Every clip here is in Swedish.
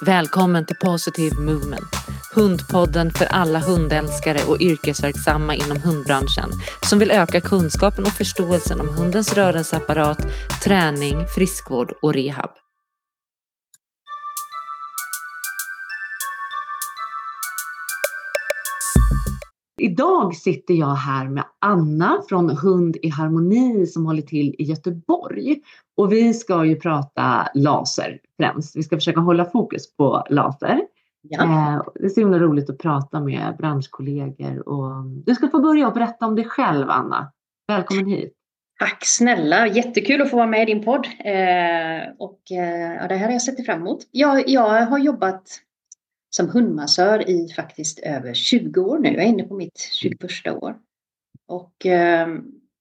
Välkommen till Positive Movement. Hundpodden för alla hundälskare och yrkesverksamma inom hundbranschen som vill öka kunskapen och förståelsen om hundens rörelseapparat, träning, friskvård och rehab. Idag sitter jag här med Anna från Hund i Harmoni som håller till i Göteborg. Och vi ska ju prata laser främst. Vi ska försöka hålla fokus på laser. Ja. Eh, det är så himla roligt att prata med branschkollegor. Och du ska få börja och berätta om dig själv, Anna. Välkommen hit. Tack snälla, jättekul att få vara med i din podd. Eh, och eh, ja, det här har jag sett fram emot. Jag, jag har jobbat som hundmassör i faktiskt över 20 år nu. Jag är inne på mitt 21 år. Och eh,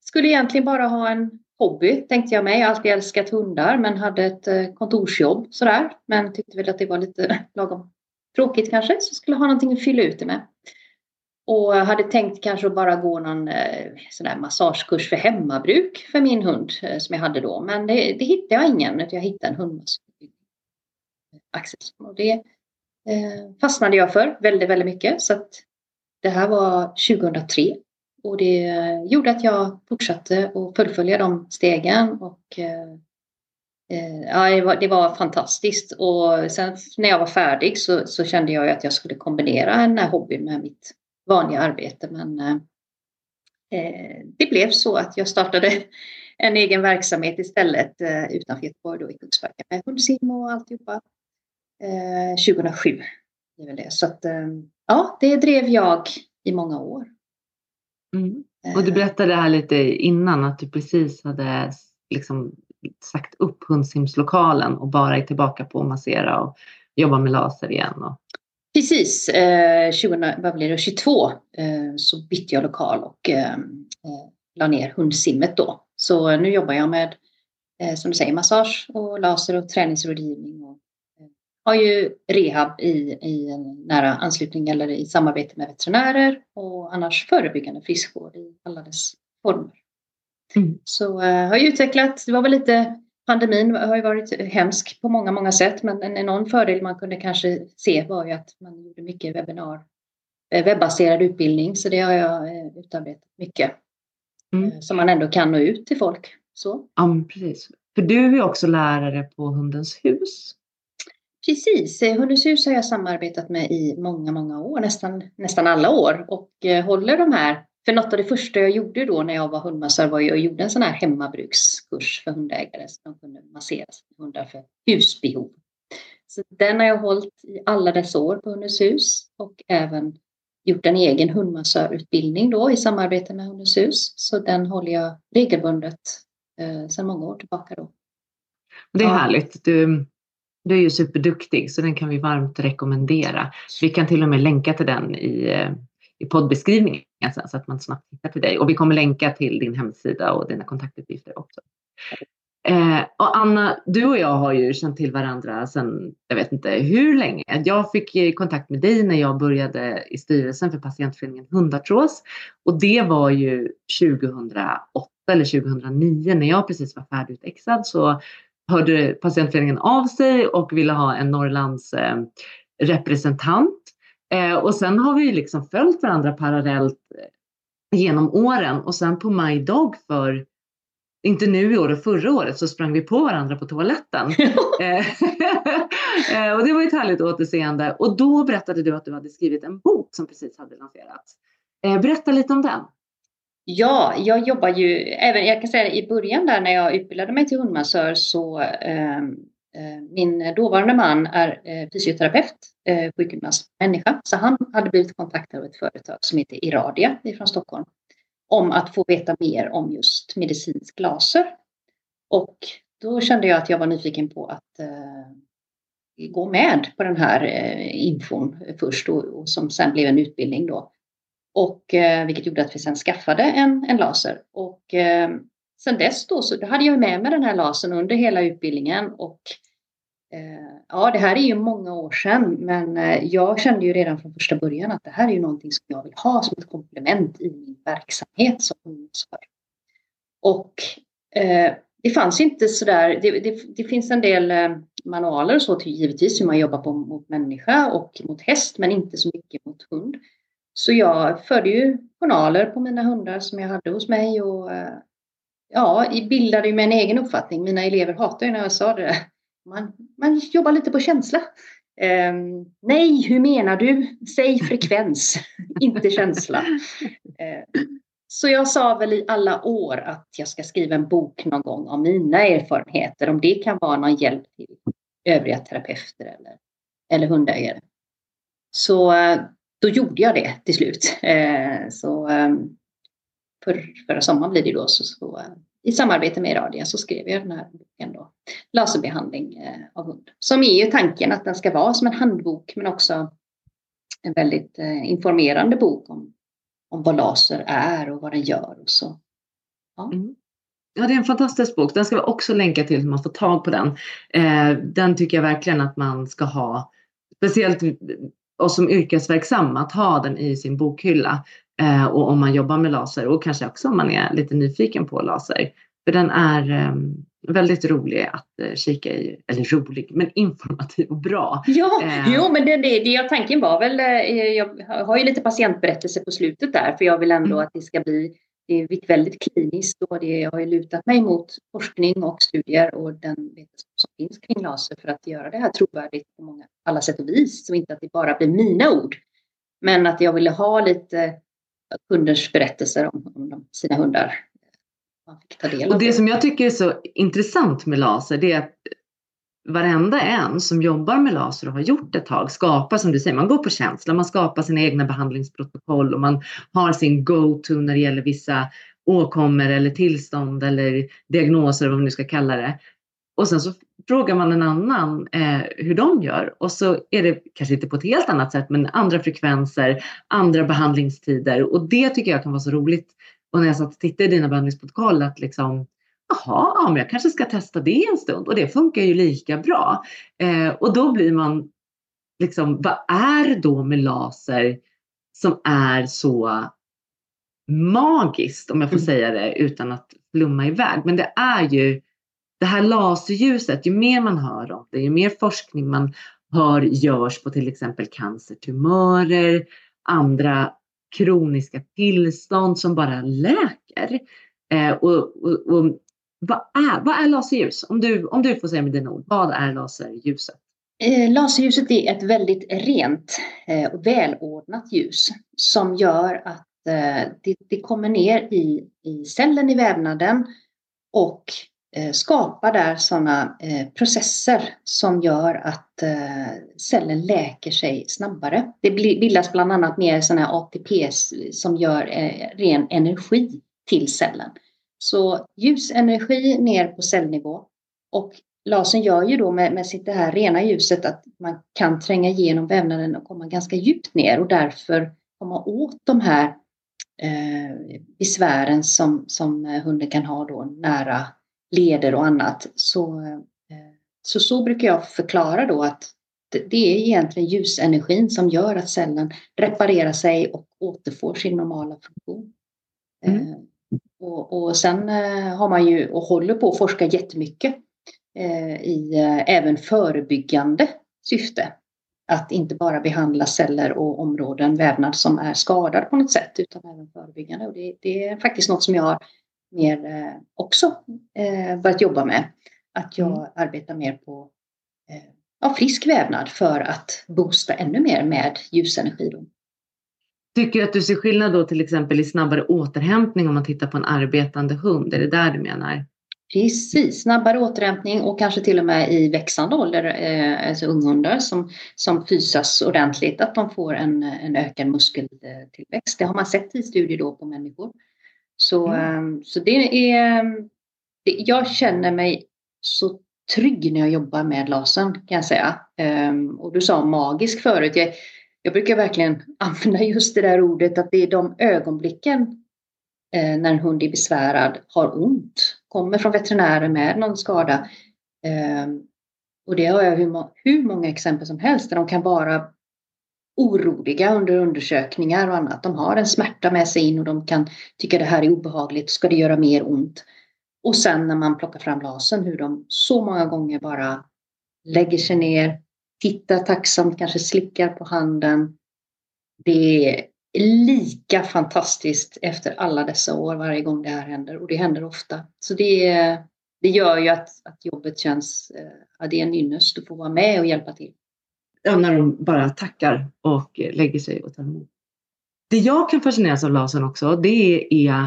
skulle egentligen bara ha en hobby tänkte jag mig. Jag har alltid älskat hundar men hade ett eh, kontorsjobb sådär. Men tyckte väl att det var lite lagom tråkigt kanske. Så skulle ha någonting att fylla ut det med. Och hade tänkt kanske bara gå någon eh, sån där massagekurs för hemmabruk för min hund eh, som jag hade då. Men det, det hittade jag ingen utan jag hittade en hundmassör. Och det eh, fastnade jag för väldigt, väldigt mycket. Så att det här var 2003 och det gjorde att jag fortsatte att fullfölja de stegen och eh, eh, ja, det, var, det var fantastiskt. Och sen när jag var färdig så, så kände jag att jag skulle kombinera den här hobbyn med mitt vanliga arbete. Men eh, eh, det blev så att jag startade en egen verksamhet istället eh, utanför Göteborg då i Kungsbacka med hundsim och alltihopa. Eh, 2007. Det är väl det. Så att, eh, ja, det drev jag i många år. Mm. Och du eh. berättade här lite innan att du precis hade liksom sagt upp hundsimslokalen och bara är tillbaka på att massera och jobba med laser igen. Och... Precis, eh, 20, vad blir det, 22 eh, så bytte jag lokal och eh, eh, la ner hundsimmet då. Så nu jobbar jag med, eh, som du säger, massage och laser och träningsrådgivning och har ju rehab i, i nära anslutning eller i samarbete med veterinärer och annars förebyggande friskvård i alla dess former. Mm. Så uh, har jag utvecklat, det var väl lite, pandemin har ju varit hemsk på många, många sätt men en enorm fördel man kunde kanske se var ju att man gjorde mycket webbinar, eh, webbaserad utbildning så det har jag uh, utarbetat mycket. Mm. Så man ändå kan nå ut till folk. Så. Ja, precis. För du är också lärare på Hundens hus. Precis, Hundens hus har jag samarbetat med i många, många år, nästan, nästan alla år och eh, håller de här. För något av det första jag gjorde då när jag var hundmassör var jag gjorde en sån här hemmabrukskurs för hundägare så de kunde massera sina hundar för husbehov. Så den har jag hållit i alla dessa år på Hundens hus och även gjort en egen hundmassörutbildning då i samarbete med Hundens hus. Så den håller jag regelbundet eh, sedan många år tillbaka då. Det är härligt. Du, du är ju superduktig så den kan vi varmt rekommendera. Vi kan till och med länka till den i, eh, i poddbeskrivningen sen, så att man snabbt hittar till dig. Och vi kommer länka till din hemsida och dina kontaktuppgifter också. Eh, och Anna, du och jag har ju känt till varandra sedan, jag vet inte hur länge. Jag fick kontakt med dig när jag började i styrelsen för patientföreningen Hundartros. Och det var ju 2008 eller 2009 när jag precis var färdigutexad så hörde patientföreningen av sig och ville ha en Norrlands eh, representant. Eh, och sen har vi liksom följt varandra parallellt eh, genom åren och sen på majdag för inte nu i år och förra året så sprang vi på varandra på toaletten. och det var ett härligt återseende. Och då berättade du att du hade skrivit en bok som precis hade lanserats. Berätta lite om den. Ja, jag jobbar ju, även jag kan säga i början där när jag utbildade mig till hundmassör så ehm, eh, min dåvarande man är eh, fysioterapeut, eh, sjukgymnast, människa. Så han hade blivit kontaktad av ett företag som heter Iradia från Stockholm om att få veta mer om just medicinsk laser. Och då kände jag att jag var nyfiken på att eh, gå med på den här eh, infon först och, och som sen blev en utbildning då. Och, eh, vilket gjorde att vi sen skaffade en, en laser. Och eh, sen dess då, så då hade jag med mig den här lasern under hela utbildningen. Och eh, ja, det här är ju många år sedan, men eh, jag kände ju redan från första början att det här är ju någonting som jag vill ha som ett komplement i min verksamhet som ungdomsförare. Och eh, det fanns inte sådär, det, det, det finns en del eh, manualer och så till givetvis hur man jobbar på, mot människa och mot häst men inte så mycket mot hund. Så jag förde ju journaler på mina hundar som jag hade hos mig och eh, ja, bildade ju mig en egen uppfattning. Mina elever hatar ju när jag sa det. Man, man jobbar lite på känsla. Um, nej, hur menar du? Säg frekvens, inte känsla. Uh, så jag sa väl i alla år att jag ska skriva en bok någon gång om mina erfarenheter, om det kan vara någon hjälp till övriga terapeuter eller, eller hundägare. Så eh, då gjorde jag det till slut. Eh, så ehm, för, förra sommaren blir det då så, så eh, i samarbete med Radia så skrev jag den här boken då, Laserbehandling eh, av hund. Som är ju tanken att den ska vara som en handbok men också en väldigt eh, informerande bok om, om vad laser är och vad den gör och så. Ja. Mm. Ja, det är en fantastisk bok. Den ska vi också länka till så man får tag på den. Eh, den tycker jag verkligen att man ska ha, speciellt oss som yrkesverksamma, att ha den i sin bokhylla. Eh, och om man jobbar med laser och kanske också om man är lite nyfiken på laser. För den är eh, väldigt rolig att eh, kika i, eller rolig, men informativ och bra. Ja, eh. jo, men det, det, det tanken var väl, eh, jag har ju lite patientberättelse på slutet där, för jag vill ändå mm. att det ska bli det är väldigt kliniskt och det, har ju lutat mig mot forskning och studier och den vetenskap som finns kring laser för att göra det här trovärdigt på många, alla sätt och vis. Så inte att det bara blir mina ord. Men att jag ville ha lite kunders berättelser om, om sina hundar. Och det, det som jag tycker är så intressant med laser det är att varenda en som jobbar med laser och har gjort ett tag skapar, som du säger, man går på känsla, man skapar sina egna behandlingsprotokoll och man har sin go-to när det gäller vissa åkommor eller tillstånd eller diagnoser, vad man nu ska kalla det. Och sen så frågar man en annan eh, hur de gör och så är det kanske inte på ett helt annat sätt men andra frekvenser, andra behandlingstider och det tycker jag kan vara så roligt. Och när jag satt och tittade i dina behandlingsprotokoll att liksom jaha, ja, men jag kanske ska testa det en stund och det funkar ju lika bra. Eh, och då blir man liksom, vad är då med laser som är så magiskt om jag får mm. säga det utan att flumma iväg. Men det är ju det här laserljuset, ju mer man hör om det, ju mer forskning man hör görs på till exempel cancertumörer, andra kroniska tillstånd som bara läker. Eh, och, och, och, vad, är, vad är laserljus? Om du, om du får säga med dina ord, vad är laserljuset? Eh, laserljuset är ett väldigt rent eh, och välordnat ljus som gör att eh, det, det kommer ner i, i cellen i vävnaden och skapar där sådana processer som gör att cellen läker sig snabbare. Det bildas bland annat mer sådana ATP som gör ren energi till cellen. Så ljusenergi ner på cellnivå och lasern gör ju då med, med sitt det här rena ljuset att man kan tränga igenom vävnaden och komma ganska djupt ner och därför komma åt de här eh, besvären som, som hunden kan ha då nära leder och annat. Så, eh, så, så brukar jag förklara då att det är egentligen ljusenergin som gör att cellen reparerar sig och återfår sin normala funktion. Mm. Eh, och, och sen eh, har man ju och håller på att forska jättemycket i även förebyggande syfte. Att inte bara behandla celler och områden, vävnad som är skadad på något sätt utan även förebyggande. Och det, det är faktiskt något som jag har mer eh, också eh, börjat jobba med. Att jag mm. arbetar mer på eh, ja, frisk vävnad för att boosta ännu mer med ljusenergi. Tycker att du ser skillnad då till exempel i snabbare återhämtning om man tittar på en arbetande hund? Är det där du menar? Precis, snabbare återhämtning och kanske till och med i växande ålder, eh, alltså unghundar som, som fysas ordentligt, att de får en, en ökad muskeltillväxt. Det har man sett i studier då på människor. Så, mm. Ehm, så det är, det, jag känner mig så trygg när jag jobbar med lasern kan jag säga. Um, och du sa magisk förut. Jag, jag brukar verkligen använda just det där ordet att det är de ögonblicken eh, när en hund är besvärad, har ont, kommer från veterinären med någon skada. Eh, och det har jag hur, hur många exempel som helst där de kan vara oroliga under undersökningar och annat. De har en smärta med sig in och de kan tycka det här är obehagligt. Ska det göra mer ont? Och sen när man plockar fram lasern hur de så många gånger bara lägger sig ner, tittar tacksamt, kanske slickar på handen. Det är lika fantastiskt efter alla dessa år varje gång det här händer och det händer ofta. Så det, det gör ju att, att jobbet känns, eh, ja, det är en ynnest att få vara med och hjälpa till. Ja, när de bara tackar och lägger sig och tar emot. Det jag kan fascineras av lasern också, det är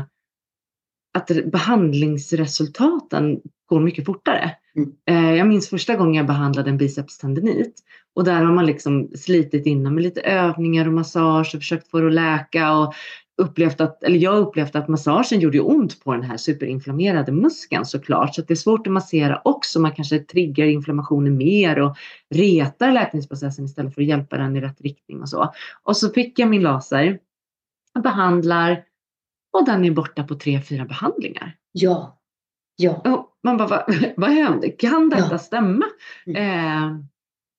att behandlingsresultaten går mycket fortare. Mm. Jag minns första gången jag behandlade en bicepstendinit och där har man liksom slitit innan med lite övningar och massage och försökt få det att läka och upplevt att, eller jag upplevt att massagen gjorde ont på den här superinflammerade muskeln såklart. Så det är svårt att massera också. Man kanske triggar inflammationen mer och retar läkningsprocessen istället för att hjälpa den i rätt riktning och så. Och så fick jag min laser, behandlar och den är borta på tre, fyra behandlingar. Ja. Ja. Och man bara, vad, vad hände? Kan detta ja. stämma? Mm. Eh,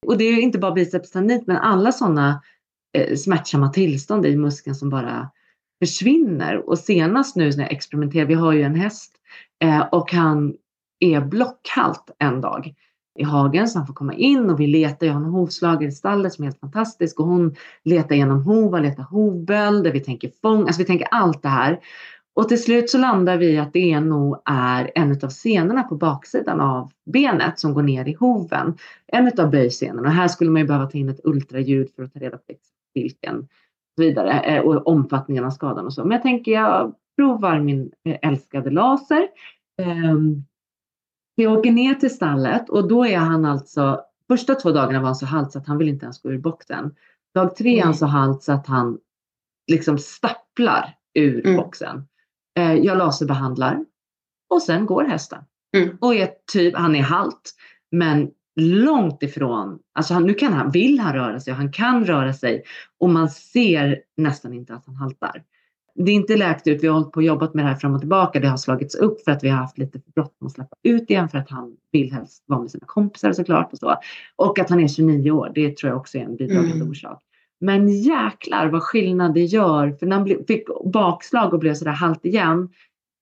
och det är inte bara bicepstendinit men alla sådana eh, smärtsamma tillstånd i muskeln som bara försvinner. Och senast nu när jag experimenterar, vi har ju en häst eh, och han är blockhalt en dag i hagen så han får komma in och vi letar. Jag har en hovslagare i stallet som är helt fantastisk och hon letar genom hovar, letar hovbölder, vi tänker fång, alltså vi tänker allt det här. Och till slut så landar vi att det nog är en av senorna på baksidan av benet som går ner i hoven. En av böjsenorna. Här skulle man ju behöva ta in ett ultraljud för att ta reda på vilken och vidare eh, och omfattningen av skadan och så. Men jag tänker jag provar min eh, älskade laser. Ehm, jag åker ner till stallet och då är han alltså, första två dagarna var han så halt så att han vill inte ens gå ur boxen. Dag tre är han så halt så att han liksom stapplar ur mm. boxen. Eh, jag laserbehandlar och sen går hästen. Mm. Och är typ, han är halt men långt ifrån, alltså han, nu kan han, vill han röra sig och han kan röra sig och man ser nästan inte att han haltar det är inte läkt ut. Vi har hållit på och jobbat med det här fram och tillbaka. Det har slagits upp för att vi har haft lite bråttom att släppa ut igen för att han vill helst vara med sina kompisar såklart och så. Och att han är 29 år, det tror jag också är en bidragande mm. orsak. Men jäklar vad skillnad det gör. För när han fick bakslag och blev sådär halt igen.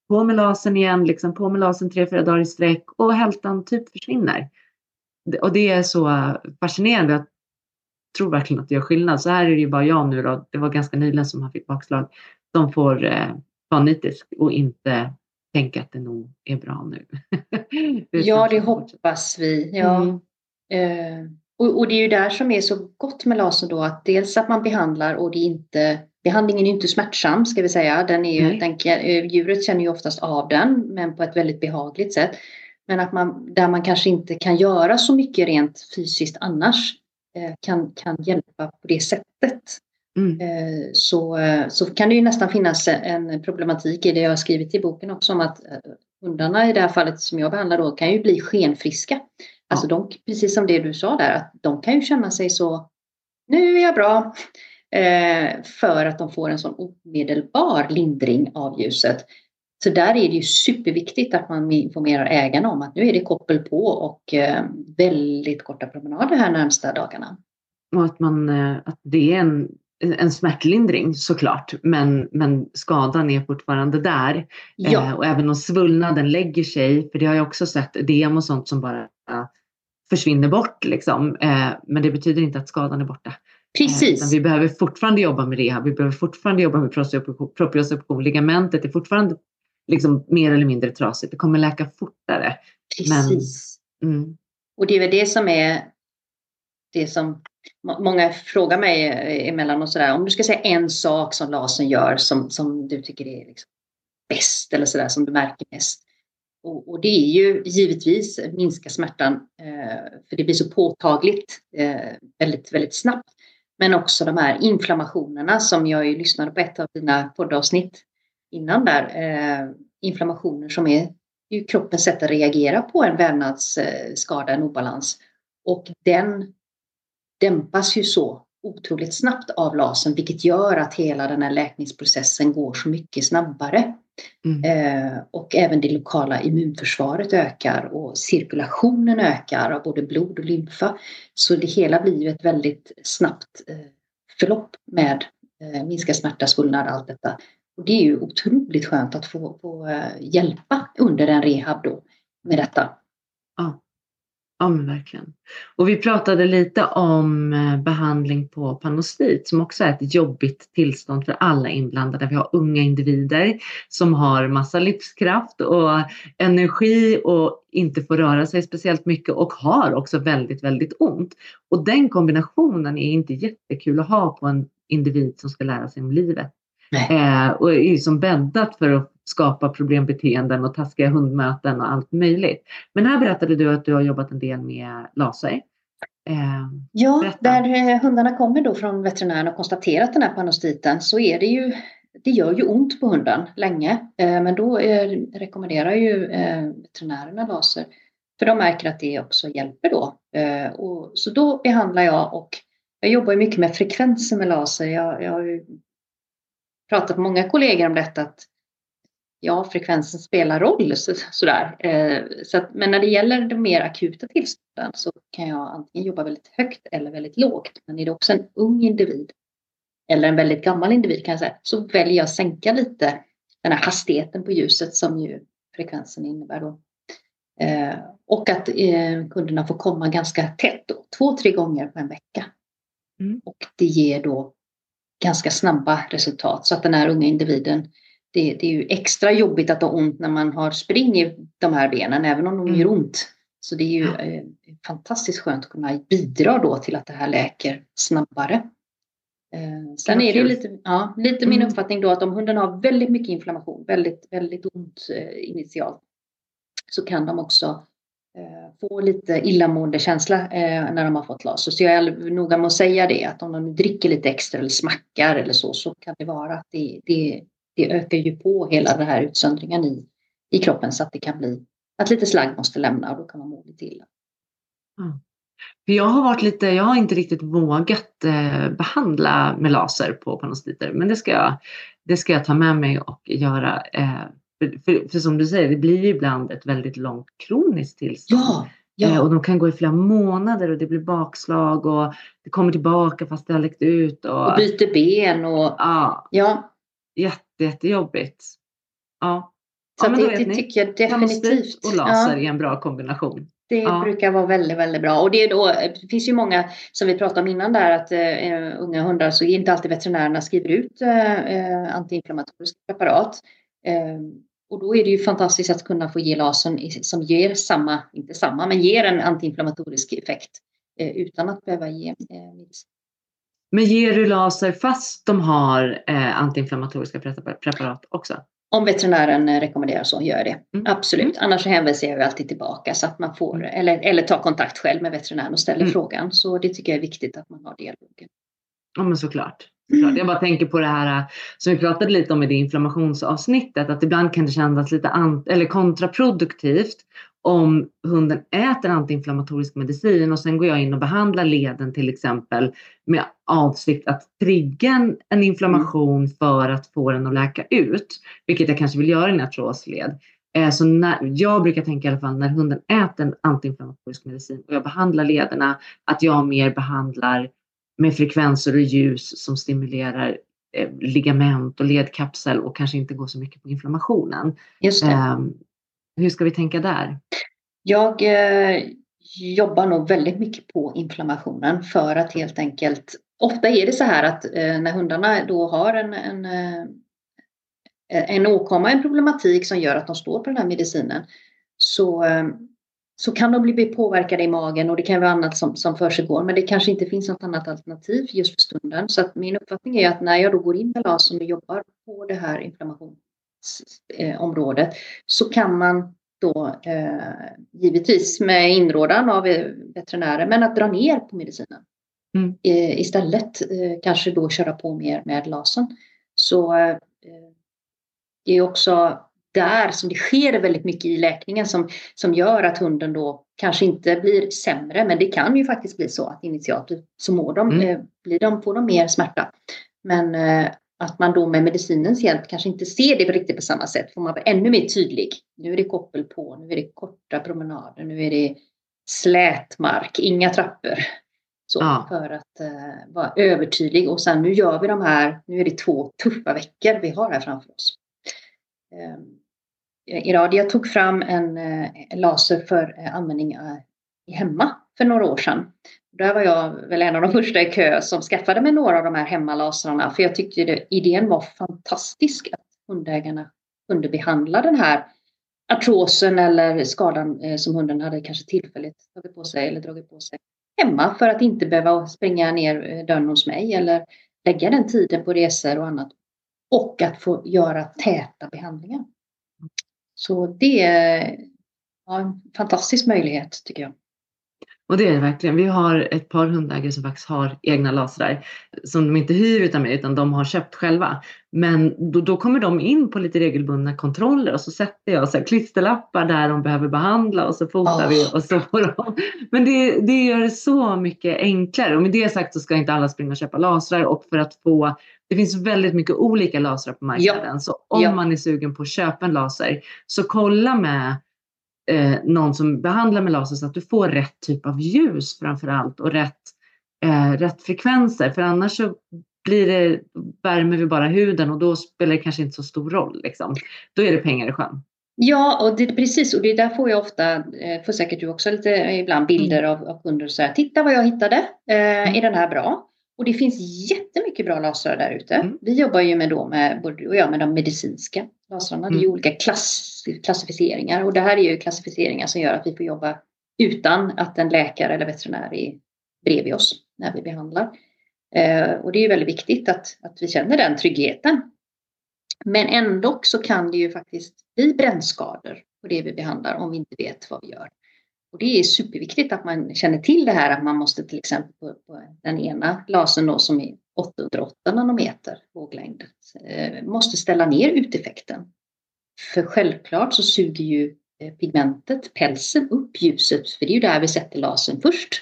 På med lasern igen, liksom på med lasern tre, fyra dagar i sträck och hältan typ försvinner. Och det är så fascinerande. Jag tror verkligen att det gör skillnad. Så här är det ju bara jag nu då. Det var ganska nyligen som han fick bakslag de får eh, vara nitisk och inte tänka att det nog är bra nu. ja, det hoppas vi. Ja. Mm. Eh, och, och, det är ju där som är så gott med laser då att dels att man behandlar och det är inte Behandlingen är inte smärtsam ska vi säga. Den är ju, den, eh, djuret känner ju oftast av den men på ett väldigt behagligt sätt. Men att man, där man kanske inte kan göra så mycket rent fysiskt annars eh, kan, kan hjälpa på det sättet. Mm. Eh, så, så kan det ju nästan finnas en problematik i det jag har skrivit i boken också om att hundarna i det här fallet som jag behandlar då kan ju bli skenfriska. Alltså de, precis som det du sa där, att de kan ju känna sig så, nu är jag bra, för att de får en sån omedelbar lindring av ljuset. Så där är det ju superviktigt att man informerar ägarna om att nu är det koppel på och väldigt korta promenader här närmsta dagarna. Och att, man, att det är en en smärtlindring såklart, men, men skadan är fortfarande där. Ja. Eh, och även om svullnaden lägger sig, för det har jag också sett DM och sånt som bara försvinner bort liksom. Eh, men det betyder inte att skadan är borta. Precis. Eh, vi behöver fortfarande jobba med rehab, vi behöver fortfarande jobba med proprioception. Ligamentet är fortfarande liksom mer eller mindre trasigt. Det kommer läka fortare. Precis. Men, mm. Och det är väl det som är det som Många frågar mig emellanåt sådär, om du ska säga en sak som lasern gör som, som du tycker är liksom bäst eller sådär som du märker mest. Och, och, det är ju givetvis minska smärtan, eh, för det blir så påtagligt eh, väldigt, väldigt snabbt. Men också de här inflammationerna som jag ju lyssnade på ett av dina poddavsnitt innan där. Eh, inflammationer som är ju kroppens sätt att reagera på en vävnadsskada, en obalans. Och den dämpas ju så otroligt snabbt av lasern vilket gör att hela den här läkningsprocessen går så mycket snabbare. Mm. Eh, och även det lokala immunförsvaret ökar och cirkulationen ökar av både blod och lymfa. Så det hela blir ju ett väldigt snabbt eh, förlopp med eh, minskad smärta, svullnad, allt detta. Och det är ju otroligt skönt att få, få eh, hjälpa under en rehab då med detta. Ja. Men verkligen. Och vi pratade lite om eh, behandling på panostit som också är ett jobbigt tillstånd för alla inblandade. Vi har unga individer som har massa livskraft och energi och inte får röra sig speciellt mycket och har också väldigt, väldigt ont. Och den kombinationen är inte jättekul att ha på en individ som ska lära sig om livet. Eh, och är som bäddat för att skapa problembeteenden och taskiga hundmöten och allt möjligt. Men här berättade du att du har jobbat en del med laser. Eh, ja, berätta. där eh, hundarna kommer då från veterinären och konstaterat den här panostiten så är det ju det gör ju ont på hunden länge, eh, men då rekommenderar ju veterinärerna laser för de märker att det också hjälper då. Och, så då behandlar jag och jag jobbar mycket med frekvenser med laser. Jag, jag har pratat med många kollegor om detta att ja, frekvensen spelar roll. Så, sådär. Eh, så att, men när det gäller de mer akuta tillstånden så kan jag antingen jobba väldigt högt eller väldigt lågt. Men är det också en ung individ eller en väldigt gammal individ kan jag säga, så väljer jag att sänka lite den här hastigheten på ljuset som ju frekvensen innebär då. Eh, och att eh, kunderna får komma ganska tätt då, två, tre gånger på en vecka. Mm. Och det ger då ganska snabba resultat så att den här unga individen det, det, är ju extra jobbigt att ha ont när man har spring i de här benen, även om de mm. gör ont. Så det är ju eh, fantastiskt skönt att kunna bidra då till att det här läker snabbare. Eh, sen är det lite, ja, lite min mm. uppfattning då att om hunden har väldigt mycket inflammation, väldigt, väldigt ont eh, initialt, så kan de också eh, få lite illamående känsla eh, när de har fått laser. Så jag är noga med att säga det, att om de dricker lite extra eller smackar eller så, så kan det vara att det, det det ökar ju på hela den här utsöndringen i, i kroppen så att det kan bli att lite slagg måste lämna och då kan man må lite illa. Mm. jag har varit lite, jag har inte riktigt vågat eh, behandla med laser på panostiter, men det ska jag, det ska jag ta med mig och göra. Eh, för, för, för, som du säger, det blir ju ibland ett väldigt långt kroniskt tillstånd. Ja, ja. Eh, och de kan gå i flera månader och det blir bakslag och det kommer tillbaka fast det har läckt ut. Och, och byter ben och ja. ja. Jätte, jättejobbigt. Ja. Så ja, det, det tycker jag definitivt. och laser ja. är en bra kombination. Det ja. brukar vara väldigt, väldigt bra. Och det, är då, det finns ju många, som vi pratade om innan där, att uh, unga hundar så inte alltid veterinärerna skriver ut uh, antiinflammatoriska preparat. Uh, och då är det ju fantastiskt att kunna få ge lasern som ger samma, inte samma, men ger en antiinflammatorisk effekt utan att behöva ge medicin. Men ger du laser fast de har eh, antiinflammatoriska preparat också? Om veterinären eh, rekommenderar så gör jag det. Mm. Absolut. Mm. Annars hänvisar jag alltid tillbaka så att man får mm. eller, eller tar kontakt själv med veterinären och ställer mm. frågan. Så det tycker jag är viktigt att man har dialogen. Ja men såklart. såklart. Jag bara tänker på det här eh, som vi pratade lite om i det inflammationsavsnittet att ibland kan det kännas lite eller kontraproduktivt om hunden äter antiinflammatorisk medicin och sen går jag in och behandlar leden till exempel med avsikt att trigga en inflammation mm. för att få den att läka ut, vilket jag kanske vill göra i en artrosled. Eh, så när, jag brukar tänka i alla fall när hunden äter en antiinflammatorisk medicin och jag behandlar lederna, att jag mer behandlar med frekvenser och ljus som stimulerar eh, ligament och ledkapsel och kanske inte går så mycket på inflammationen. Just det. Hur ska vi tänka där? Jag eh, jobbar nog väldigt mycket på inflammationen för att helt enkelt Ofta är det så här att eh, när hundarna då har en, en, eh, en åkomma, en problematik som gör att de står på den här medicinen så, eh, så kan de bli påverkade i magen och det kan vara annat som, som försiggår men det kanske inte finns något annat alternativ just för stunden. Så att min uppfattning är att när jag då går in med LAS och jobbar på det här inflammation området så kan man då eh, givetvis med inrådan av veterinärer men att dra ner på medicinen. Mm. Istället eh, kanske då köra på mer med lasern. Så eh, det är också där som det sker väldigt mycket i läkningen som, som gör att hunden då kanske inte blir sämre men det kan ju faktiskt bli så att initialt så mår de, mm. Blir de, får de mer smärta. Men att man då med medicinens hjälp kanske inte ser det riktigt på samma sätt. Får man vara ännu mer tydlig. Nu är det koppel på, nu är det korta promenader, nu är det slät mark, inga trappor. Så, ja. För att uh, vara övertydlig och sen nu gör vi de här, nu är det två tuffa veckor vi har här framför oss. Um, Iradia tog fram en uh, laser för uh, användning hemma för några år sedan. Där var jag väl en av de första i kö som skaffade mig några av de här hemmalasrarna för jag tyckte det, idén var fantastisk att hundägarna kunde behandla den här artrosen eller skadan eh, som hunden hade kanske tillfälligt tagit på sig eller dragit på sig hemma för att inte behöva springa ner eh, dörren hos mig eller lägga den tiden på resor och annat. Och att få göra täta behandlingar. Så det är ja, en fantastisk möjlighet tycker jag. Och det är det verkligen. Vi har ett par hundägare som faktiskt har egna lasrar som de inte hyr utan mig utan de har köpt själva. Men då, då kommer de in på lite regelbundna kontroller och så sätter jag så här, klisterlappar där de behöver behandla och så fotar oh. vi och så får de. Men det, det gör det så mycket enklare och med det sagt så ska inte alla springa och köpa lasrar och för att få det finns väldigt mycket olika lasrar på marknaden ja. så om ja. man är sugen på att köpa en laser så kolla med eh, någon som behandlar med laser så att du får rätt typ av ljus framför allt och rätt, eh, rätt frekvenser. För annars så blir det, värmer vi bara huden och då spelar det kanske inte så stor roll. Liksom. Då är det pengar i sjön. Ja, och det, precis. Och det där får jag ofta, eh, får säkert du också lite ibland bilder mm. av, av kunder och här, titta vad jag hittade, eh, mm. är den här bra? Och det finns jättemycket bra lasrar där ute. Mm. Vi jobbar ju med, då med, och jag, med de medicinska lasrarna. Mm. Det är ju mm. olika klass, klassificeringar och det här är ju klassificeringar som gör att vi får jobba utan att en läkare eller veterinär är bredvid oss när vi behandlar. Eh, och det är ju väldigt viktigt att, att vi känner den tryggheten. Men ändå så kan det ju faktiskt bli brännskador på det vi behandlar om vi inte vet vad vi gör. Och det är superviktigt att man känner till det här att man måste till exempel på, på den ena lasern då som är 808 nanometer våglängd eh, måste ställa ner uteffekten. För självklart så suger ju eh, pigmentet, pälsen, upp ljuset för det är ju där vi sätter lasern först.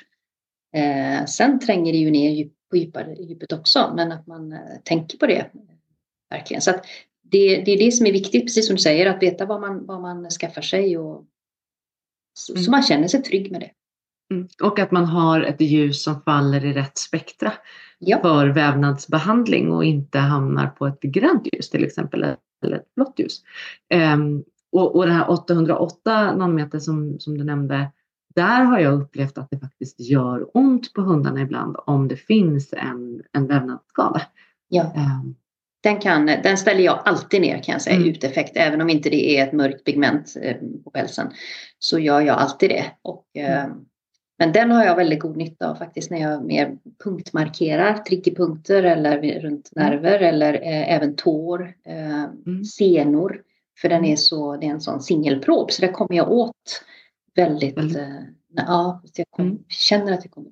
Eh, sen tränger det ju ner på djupare, djupet också men att man eh, tänker på det verkligen. Så att det, det är det som är viktigt, precis som du säger, att veta vad man, vad man skaffar sig och så, mm. så man känner sig trygg med det. Mm. Och att man har ett ljus som faller i rätt spektra ja. för vävnadsbehandling och inte hamnar på ett grönt ljus till exempel eller ett blått ljus. Um, och, och det här 808 nanometer som, som du nämnde, där har jag upplevt att det faktiskt gör ont på hundarna ibland om det finns en, en vävnadsskada. Ja. Um, den, kan, den ställer jag alltid ner kan jag säga, mm. uteffekt. Även om inte det är ett mörkt pigment eh, på pälsen så gör jag alltid det. Och, eh, mm. Men den har jag väldigt god nytta av faktiskt när jag mer punktmarkerar triggerpunkter eller runt mm. nerver mm. eller eh, även tår, eh, mm. senor. För den är så, det är en sån singelprob så där kommer jag åt väldigt, eh, ja, jag kom, mm. känner att jag kommer.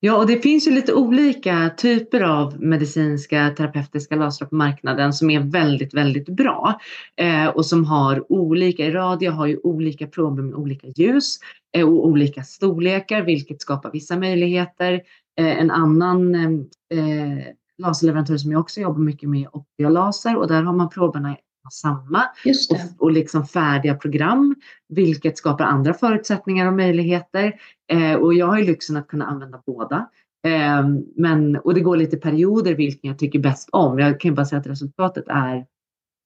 Ja, och det finns ju lite olika typer av medicinska terapeutiska lasrar på marknaden som är väldigt, väldigt bra eh, och som har olika, radio har ju olika prober med olika ljus eh, och olika storlekar, vilket skapar vissa möjligheter. Eh, en annan eh, eh laserleverantör som jag också jobbar mycket med är Optiolaser och där har man proberna samma och, och liksom färdiga program, vilket skapar andra förutsättningar och möjligheter. Eh, och jag har ju lyxen att kunna använda båda. Eh, men, och det går lite perioder vilken jag tycker bäst om. Jag kan bara säga att resultatet är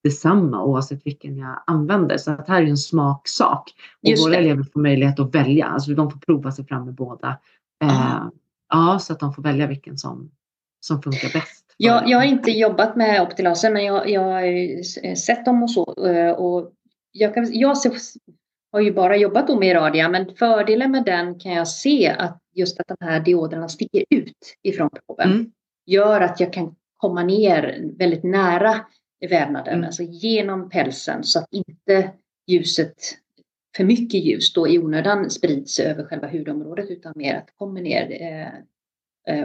detsamma oavsett vilken jag använder. Så att här är en smaksak. Och våra elever får möjlighet att välja. Alltså de får prova sig fram med båda. Eh, ja, så att de får välja vilken som, som funkar bäst. Jag, jag har inte jobbat med Optilaser men jag, jag har sett dem och så. Eh, och jag, kan, jag har ju bara jobbat med Iradia men fördelen med den kan jag se att just att de här dioderna sticker ut ifrån proben mm. gör att jag kan komma ner väldigt nära vävnaden, mm. alltså genom pälsen så att inte ljuset, för mycket ljus då i onödan sprids över själva hudområdet utan mer att det kommer ner eh, Eh,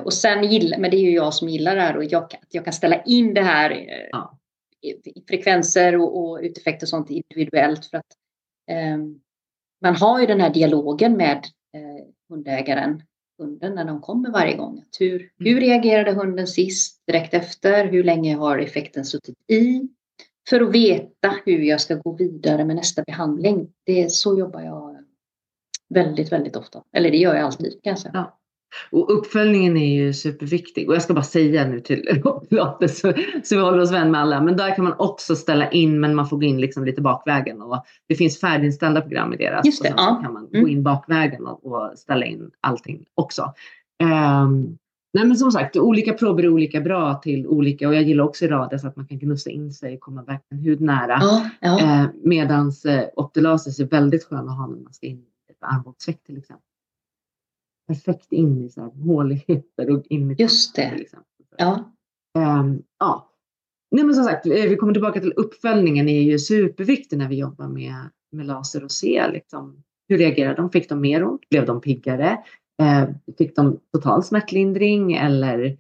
och sen gillar, men det är ju jag som gillar det här och jag, jag kan ställa in det här eh, ja. i frekvenser och, och uteffekter och sånt individuellt för att eh, man har ju den här dialogen med eh, hundägaren, hunden när de kommer varje gång. Hur, mm. hur reagerade hunden sist, direkt efter? Hur länge har effekten suttit i? För att veta hur jag ska gå vidare med nästa behandling. Det, så jobbar jag väldigt, väldigt ofta. Eller det gör jag alltid kan jag säga. Ja. Och uppföljningen är ju superviktig. Och jag ska bara säga nu till låter så, så vi håller oss vän med alla. Men där kan man också ställa in, men man får gå in liksom lite bakvägen. Och det finns färdiginställda program i deras. Just det, och så ja. kan man Mm. gå in bakvägen och, och ställa in allting också. Ehm, nej men som sagt, olika prover är olika bra till olika. Och jag gillar också i radius att man kan gnussa in sig och komma verkligen hudnära. Ja, ja. Eh, medans eh, Optelasis är väldigt skön att ha när man ska in i ett armbågsveck till exempel. Perfekt in i så här håligheter och in i Just det. exempel. ja. Ehm, ja. Nej men som sagt, eh, vi kommer tillbaka till uppföljningen är ju superviktig när vi jobbar med, med laser och se liksom, hur reagerar de? Fick de mer ont? Blev de piggare? Eh, fick de total smärtlindring eller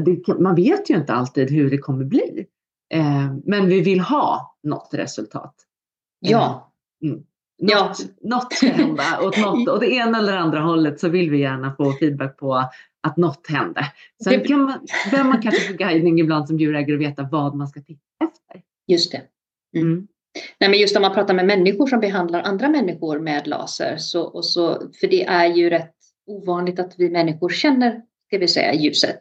det, man vet ju inte alltid hur det kommer bli. Eh, men vi vill ha något resultat. ja. Ja. Något, något ska hända åt, något, det ena eller andra hållet så vill vi gärna få feedback på att något hände. Sen Det- kan man, behöver man kanske få guidning ibland som djurägare och veta vad man ska titta efter. just det. Mm. Nej, men just om man pratar med människor som behandlar andra människor med laser. Så, och så, för det är ju rätt ovanligt att vi människor känner, ska vi säga, ljuset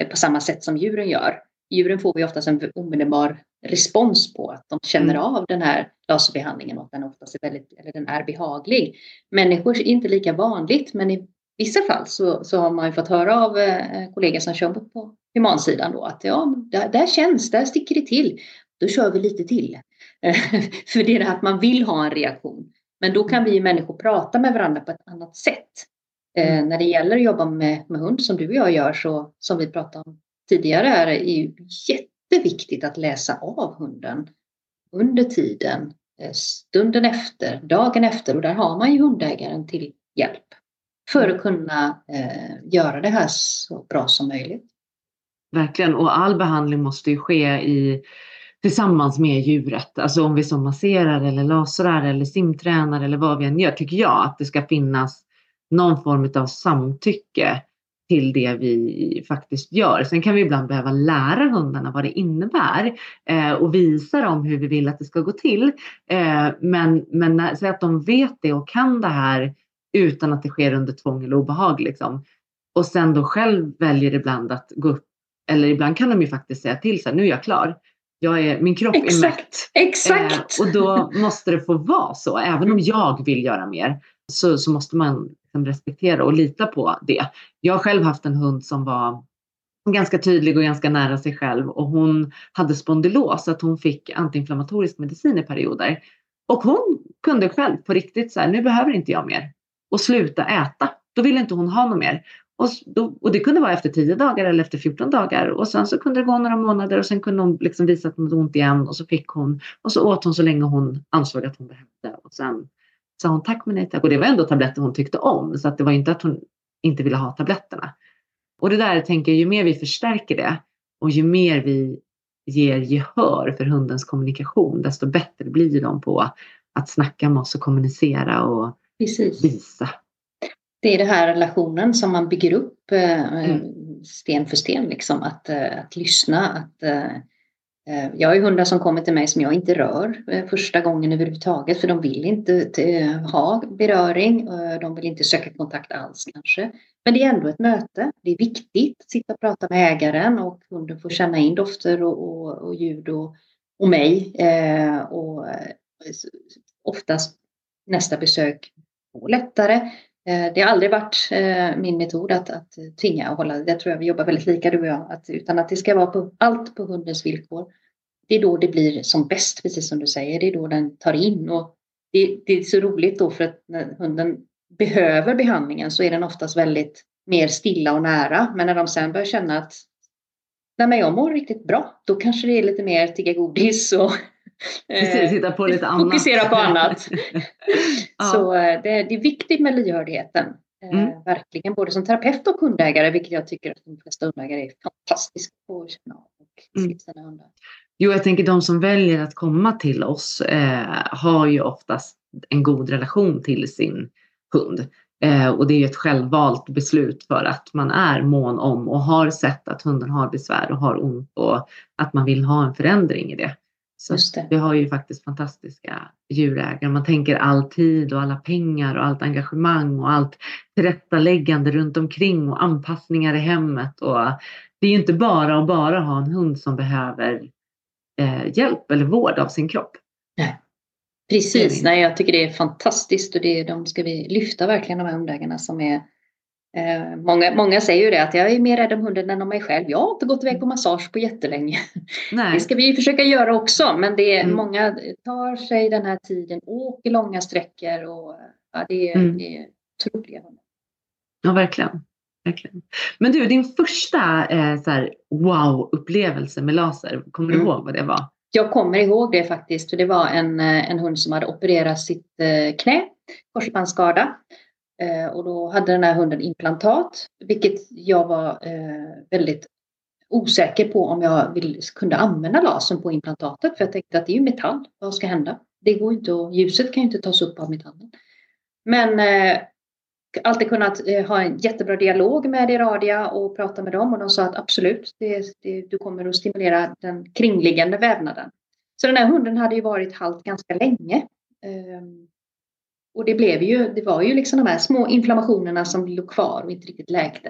eh, på samma sätt som djuren gör. Djuren får vi oftast en omedelbar respons på att de känner Mm. av den här laserbehandlingen och att den oftast är väldigt, eller den är behaglig. Människor är inte lika vanligt, men i vissa fall så, så har man ju fått höra av eh, kollegor som kör på humansidan då att ja, där, där känns, där sticker det till. Då kör vi lite till. För det är det här att man vill ha en reaktion. Men då kan vi människor prata med varandra på ett annat sätt. Eh, Mm. När det gäller att jobba med, med hund som du och jag gör så som vi pratade om tidigare är det ju jätteviktigt att läsa av hunden under tiden, eh, stunden efter, dagen efter och där har man ju hundägaren till hjälp för att kunna eh, göra det här så bra som möjligt. Verkligen, och all behandling måste ju ske i, tillsammans med djuret. Alltså om vi som masserar eller lasrar eller simtränar eller vad vi än gör, tycker jag att det ska finnas någon form av samtycke till det vi faktiskt gör. Sen kan vi ibland behöva lära hundarna vad det innebär eh, och visa dem hur vi vill att det ska gå till. Eh, men men när, så att de vet det och kan det här utan att det sker under tvång eller obehag. Liksom. Och sen då själv väljer ibland att gå upp eller ibland kan de ju faktiskt säga till sig, nu är jag klar. Jag är, min kropp är mätt. Exakt, exakt. Eh, och då måste det få vara så. Även om jag vill göra mer så, så måste man liksom respektera och lita på det. Jag har själv haft en hund som var ganska tydlig och ganska nära sig själv och hon hade spondylos så att hon fick antiinflammatorisk medicin i perioder. Och hon kunde själv på riktigt så här, nu behöver inte jag mer. Och sluta äta. Då ville inte hon ha något mer. Och, då, och det kunde vara efter 10 dagar eller efter 14 dagar. Och sen så kunde det gå några månader och sen kunde hon liksom visa att hon hade ont igen. Och så fick hon och så åt hon så länge hon ansåg att hon behövde. Och sen sa hon tack men nej tack. Och det var ändå tabletter hon tyckte om. Så att det var inte att hon inte ville ha tabletterna. Och det där tänker jag, ju mer vi förstärker det och ju mer vi ger gehör för hundens kommunikation, desto bättre blir de på att snacka med oss och kommunicera och Precis. visa. Det är den här relationen som man bygger upp eh, Mm. sten för sten. Liksom. Att, eh, att lyssna. Att, eh, Eh, jag har ju hundar som kommer till mig som jag inte rör eh, första gången överhuvudtaget. För de vill inte eh, ha beröring. De vill inte söka kontakt alls kanske. Men det är ändå ett möte. Det är viktigt att sitta och prata med ägaren och hunden får känna in dofter och, och, och ljud och, och mig. Eh, och oftast nästa besök går lättare. Eh, det har aldrig varit eh, min metod att, att tvinga och hålla. Det tror jag vi jobbar väldigt lika du och jag. Att, utan att det ska vara på, allt på hundens villkor. Det är då det blir som bäst, precis som du säger. Det är då den tar in. Och det, det är så roligt då för att när hunden behöver behandlingen så är den oftast väldigt mer stilla och nära. Men när de sen börjar känna att Nej, men jag mår riktigt bra, då kanske det är lite mer tigga godis och Precis, hitta på lite annat. fokusera på annat. Ja. Så eh, det, det är viktigt med lyhördheten. Eh, Mm. Verkligen, både som terapeut och hundägare, vilket jag tycker att de flesta hundägare är fantastiska på att känna av och Mm. sina hundar. Jo, jag tänker de som väljer att komma till oss eh, har ju oftast en god relation till sin hund. Eh, och det är ju ett självvalt beslut för att man är mån om och har sett att hunden har besvär och har ont och att man vill ha en förändring i det. Så vi har ju faktiskt fantastiska djurägare. Man tänker all tid och alla pengar och allt engagemang och allt tillrättaläggande runt omkring och anpassningar i hemmet. Och det är ju inte bara att bara ha en hund som behöver eh, hjälp eller vård av sin kropp. Nej. Precis, Nej, jag tycker det är fantastiskt och det, de ska vi lyfta verkligen de här hundägarna som är eh, många, många säger ju det att jag är mer rädd om hunden än om mig själv. Jag har inte gått iväg på massage på jättelänge. Nej. Det ska vi försöka göra också men det är, mm. många tar sig den här tiden, åker långa sträckor och ja, det, är, mm. det är otroliga hundar. Ja, verkligen. verkligen. Men du, din första eh, wow-upplevelse med laser, kommer du mm. ihåg vad det var? Jag kommer ihåg det faktiskt, för det var en, eh, en hund som hade opererat sitt eh, knä, korsbandsskada. Eh, och då hade den här hunden implantat, vilket jag var eh, väldigt osäker på om jag vill, kunde använda lasern på implantatet. För jag tänkte att det är ju metall, vad ska hända? Det går inte och ljuset kan ju inte tas upp av metallen. Men eh, alltid kunnat eh, ha en jättebra dialog med Iradia och prata med dem och de sa att absolut, det, det, du kommer att stimulera den kringliggande vävnaden. Så den här hunden hade ju varit halt ganska länge. Eh, och det blev ju, det var ju liksom de här små inflammationerna som låg kvar och inte riktigt läkte.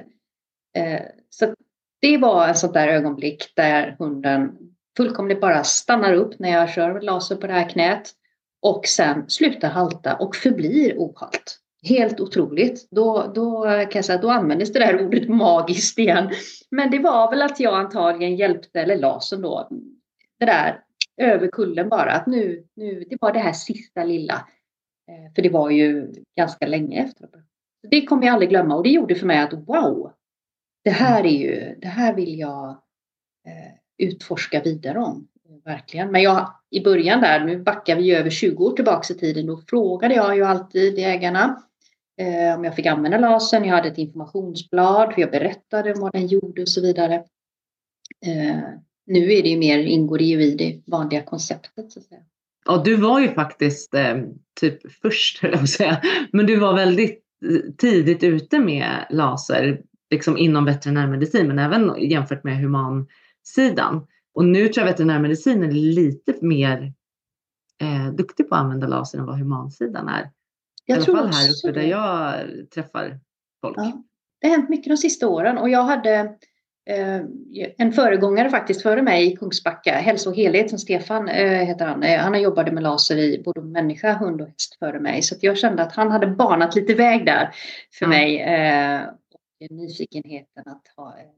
Eh, så det var ett sånt där ögonblick där hunden fullkomligt bara stannar upp när jag kör laser på det här knät och sen slutar halta och förblir ohalt. Helt otroligt. Då, då kan jag säga, då användes det där ordet magiskt igen. Men det var väl att jag antagligen hjälpte, eller lasern då, det där över kullen bara. Att nu, nu, det var det här sista lilla. Eh, för det var ju ganska länge efter. Det kommer jag aldrig glömma och det gjorde för mig att wow, det här är ju, det här vill jag eh, utforska vidare om. Verkligen. Men jag, i början där, nu backar vi över 20 år tillbaka i tiden, då frågade jag ju alltid ägarna eh, om jag fick använda lasern. Jag hade ett informationsblad, jag berättade vad den gjorde och så vidare. Eh, nu är det ju mer, ingår det ju i det vanliga konceptet. Så att säga. Ja, du var ju faktiskt eh, typ först, höll jag på säga, men du var väldigt eh, tidigt ute med laser, liksom inom veterinärmedicin, men även jämfört med humansidan. Och nu tror jag veterinärmedicin är lite mer eh, duktig på att använda laser än vad humansidan är. Jag I alla fall här uppe där jag träffar folk. Ja. Det har hänt mycket de sista åren och jag hade en föregångare faktiskt före mig i Kungsbacka, Hälso och helhet som Stefan eh, heter han. Eh, han jobbat med laser i både människa, hund och häst före mig så jag kände att han hade banat lite väg där för ja. mig. Eh, och nyfikenheten att ha eh,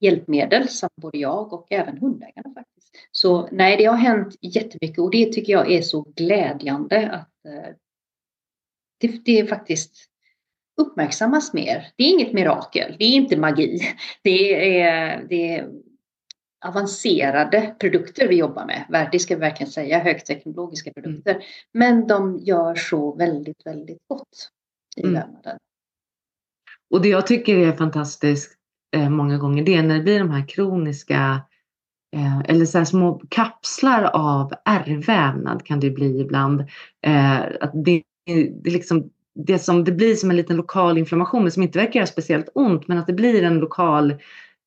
hjälpmedel som både jag och även hundägarna faktiskt. Så nej, det har hänt jättemycket och det tycker jag är så glädjande att eh, det, det är faktiskt uppmärksammas mer. Det är inget mirakel, det är inte magi. Det är, det är avancerade produkter vi jobbar med. Det ska vi verkligen säga, högteknologiska mm. produkter. Mm. Men de gör så väldigt, väldigt gott i mm. vävnaden. Och det jag tycker är fantastiskt eh, många gånger, det är när det blir de här kroniska eh, eller så små kapslar av ärrvävnad kan det bli ibland. Eh, att det det, liksom, det, som, det blir som en liten lokal inflammation som inte verkar göra speciellt ont men att det blir en lokal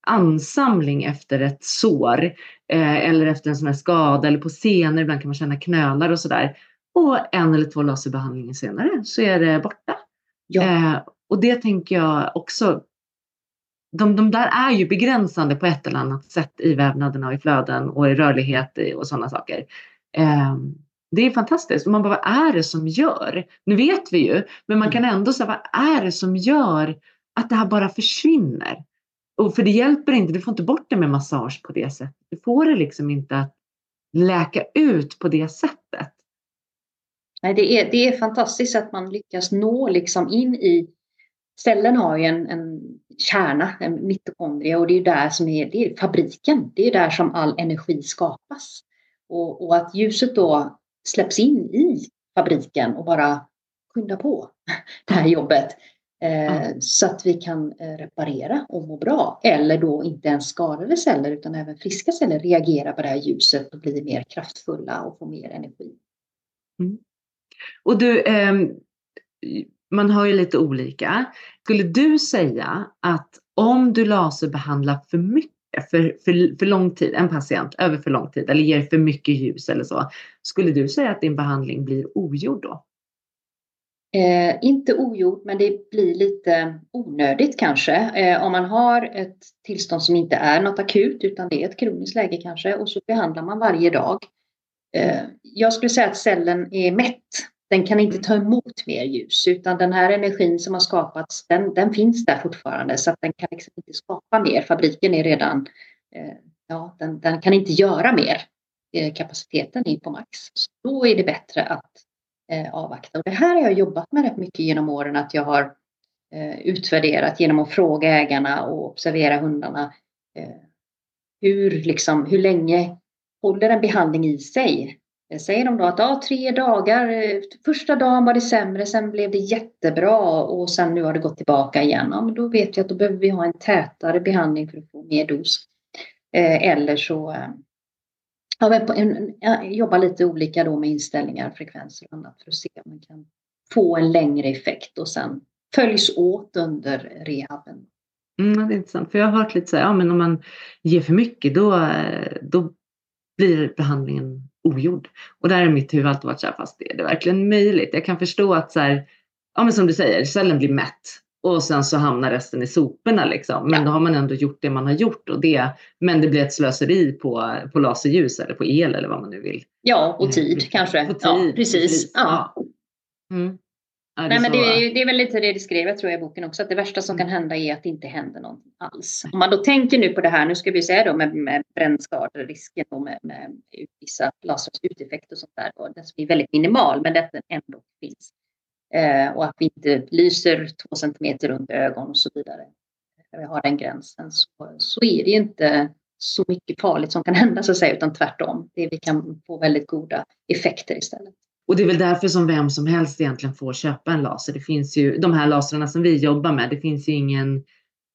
ansamling efter ett sår eh, eller efter en sån här skada eller på senor. Ibland kan man känna knölar och sådär. Och en eller två laserbehandlingar senare så är det borta. Ja. Eh, och det tänker jag också. De, de där är ju begränsande på ett eller annat sätt i vävnaderna och i flöden och i rörlighet och sådana saker. Eh, det är fantastiskt. Man bara, vad är det som gör? Nu vet vi ju, men man kan mm. ändå säga, vad är det som gör att det här bara försvinner? Och för det hjälper inte, du får inte bort det med massage på det sättet. Du får det liksom inte att läka ut på det sättet. Nej, det är, det är fantastiskt att man lyckas nå liksom in i Cellen har ju en, en kärna, en mitokondria och det är där som är, det är fabriken. Det är där som all energi skapas. Och, och att ljuset då släpps in i fabriken och bara skynda på det här jobbet. Eh, så att vi kan eh, reparera och må bra. Eller då inte ens skadade celler utan även friska celler reagerar på det här ljuset och blir mer kraftfulla och får mer energi. Mm. Och du, eh, man har ju lite olika. Skulle du säga att om du laserbehandlar för mycket för, för, för lång tid, en patient över för lång tid eller ger för mycket ljus eller så. Skulle du säga att din behandling blir ogjord då? Eh, inte ogjord, men det blir lite onödigt kanske. Eh, om man har ett tillstånd som inte är något akut utan det är ett kroniskt läge kanske och så behandlar man varje dag. Eh, jag skulle säga att cellen är mätt. Den kan inte ta emot mer ljus utan den här energin som har skapats den, den finns där fortfarande så att den kan liksom inte skapa mer. Fabriken är redan, eh, ja den, den kan inte göra mer. Eh, kapaciteten är på max. Så då är det bättre att eh, avvakta. Och det här har jag jobbat med rätt mycket genom åren att jag har eh, utvärderat genom att fråga ägarna och observera hundarna. Eh, hur, liksom, hur länge håller en behandling i sig? Eh, säger de då att ja, tre dagar, eh, första dagen var det sämre, sen blev det jättebra och sen nu har det gått tillbaka igen. Ja, men då vet jag att då behöver vi ha en tätare behandling för att få mer dos. Eh, eller så ja, jobba lite olika då med inställningar, frekvenser och annat för att se om man kan få en längre effekt och sen följs åt under rehaben. Mm, det är intressant, för jag har hört lite så här, ja men om man ger för mycket då, då blir behandlingen ogjord. Och där har mitt huvud alltid varit så här, fast är det verkligen möjligt? Jag kan förstå att så här, ja men som du säger, cellen blir mätt och sen så hamnar resten i soporna liksom. Men ja. då har man ändå gjort det man har gjort och det, men det blir ett slöseri på, på laserljus eller på el eller vad man nu vill. Ja, och tid mm. kanske. Tid, ja, precis. precis. Ja. Mm. Ja, Nej, men det, är, det är väl lite det du skrev, jag tror jag i boken också, att det värsta som kan mm. hända är att det inte händer någonting alls. Om man då tänker nu på det här, nu ska vi säga då med, med brännskaderisken och med, med vissa lasers uteffekter och sånt där, och den är väldigt minimal, men detta ändå finns. Eh, och att vi inte lyser två centimeter runt ögon och så vidare. Vi har den gränsen så, så är det inte så mycket farligt som kan hända så att säga, utan tvärtom. Det, vi kan få väldigt goda effekter istället. Och det är väl därför som vem som helst egentligen får köpa en laser. Det finns ju de här lasrarna som vi jobbar med. Det finns ju ingen,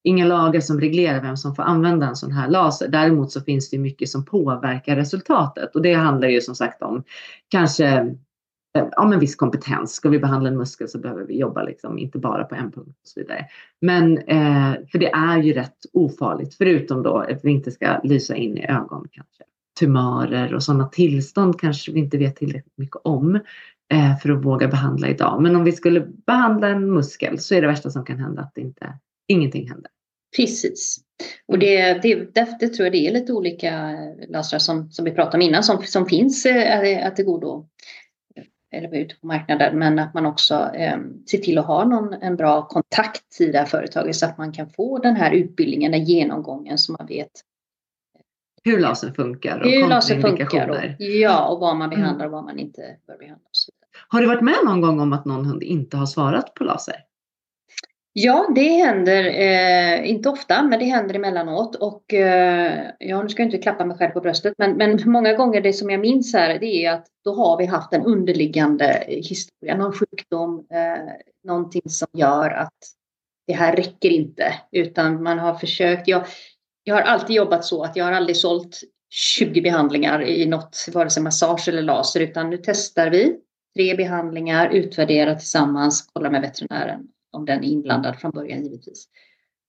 inga lagar som reglerar vem som får använda en sån här laser. Däremot så finns det mycket som påverkar resultatet och det handlar ju som sagt om kanske eh, ja, men viss kompetens. Ska vi behandla en muskel så behöver vi jobba liksom, inte bara på en punkt och så vidare. Men eh, för det är ju rätt ofarligt, förutom då att vi inte ska lysa in i ögon kanske. Tumörer och sådana tillstånd kanske vi inte vet tillräckligt mycket om eh, för att våga behandla idag. Men om vi skulle behandla en muskel så är det värsta som kan hända att inte, ingenting händer. Precis. Och det, det, det, tror jag det är lite olika lasrar som, som vi pratade om innan som, som finns eh, att då eh, eller vara ute på marknaden, men att man också eh, ser till att ha någon, en bra kontakt i det här företaget så att man kan få den här utbildningen, den genomgången så man vet hur laser funkar och hur laser funkar och, ja, och vad man mm. behandlar och vad man inte bör behandla. Har du varit med någon gång om att någon hund inte har svarat på laser? Ja, det händer, eh, inte ofta, men det händer emellanåt. Och eh, ja, nu ska jag inte klappa mig själv på bröstet, men, men många gånger det som jag minns här, det är att då har vi haft en underliggande historia, någon sjukdom, eh, någonting som gör att det här räcker inte, utan man har försökt. Jag, jag har alltid jobbat så att jag har aldrig sålt 20 behandlingar i något, vare sig massage eller laser, utan nu testar vi tre behandlingar, utvärderar tillsammans, kollar med veterinären om den är inblandad från början givetvis.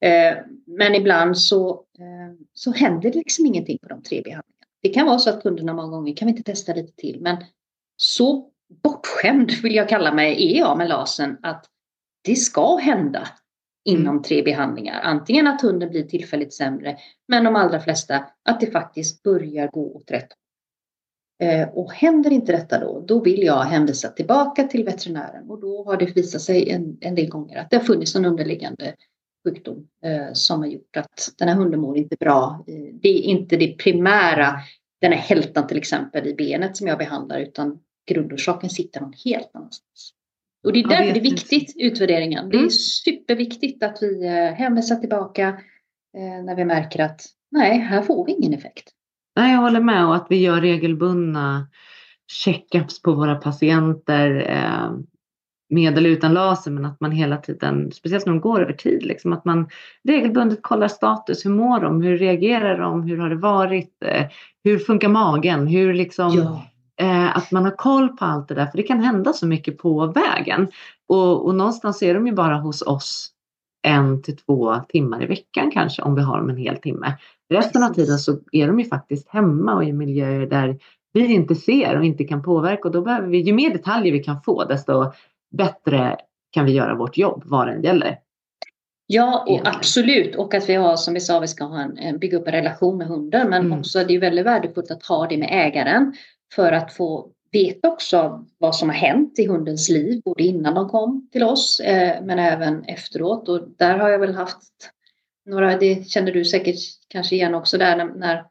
Eh, men ibland så, eh, så händer det liksom ingenting på de tre behandlingarna. Det kan vara så att kunderna många gånger kan vi inte testa lite till, men så bortskämd vill jag kalla mig är jag med lasern att det ska hända Mm. inom tre behandlingar. Antingen att hunden blir tillfälligt sämre, men de allra flesta att det faktiskt börjar gå åt rätt håll. Eh, och händer inte detta då, då vill jag hänvisa tillbaka till veterinären och då har det visat sig en, en del gånger att det har funnits en underliggande sjukdom eh, som har gjort att den här hunden mår inte bra. Eh, det är inte det primära, den här hältan till exempel i benet som jag behandlar utan grundorsaken sitter någon helt annanstans. Och det är därför det är viktigt, utvärderingen. Mm. Det är mm. superviktigt att vi eh, hänvisar tillbaka eh, när vi märker att nej, här får vi ingen effekt. Nej, jag håller med och att vi gör regelbundna checkups på våra patienter eh, med eller utan laser men att man hela tiden, speciellt när de går över tid, liksom, att man regelbundet kollar status. Hur mår de? Hur reagerar de? Hur har det varit? Hur funkar magen? Hur liksom, ja. Eh, att man har koll på allt det där, för det kan hända så mycket på vägen. Och, och någonstans är de ju bara hos oss en till två timmar i veckan kanske om vi har dem en hel timme. Resten av tiden så är de ju faktiskt hemma och i miljöer där vi inte ser och inte kan påverka och då behöver vi, ju mer detaljer vi kan få desto bättre kan vi göra vårt jobb vad det gäller. Ja, och absolut. Och att vi har, som vi sa, vi ska ha en, bygga upp en relation med hunden. Men mm. också det är väldigt värdefullt att ha det med ägaren för att få veta också vad som har hänt i hundens liv, både innan de kom till oss eh, men även efteråt. Och där har jag väl haft några, det känner du säkert kanske igen också där när, när,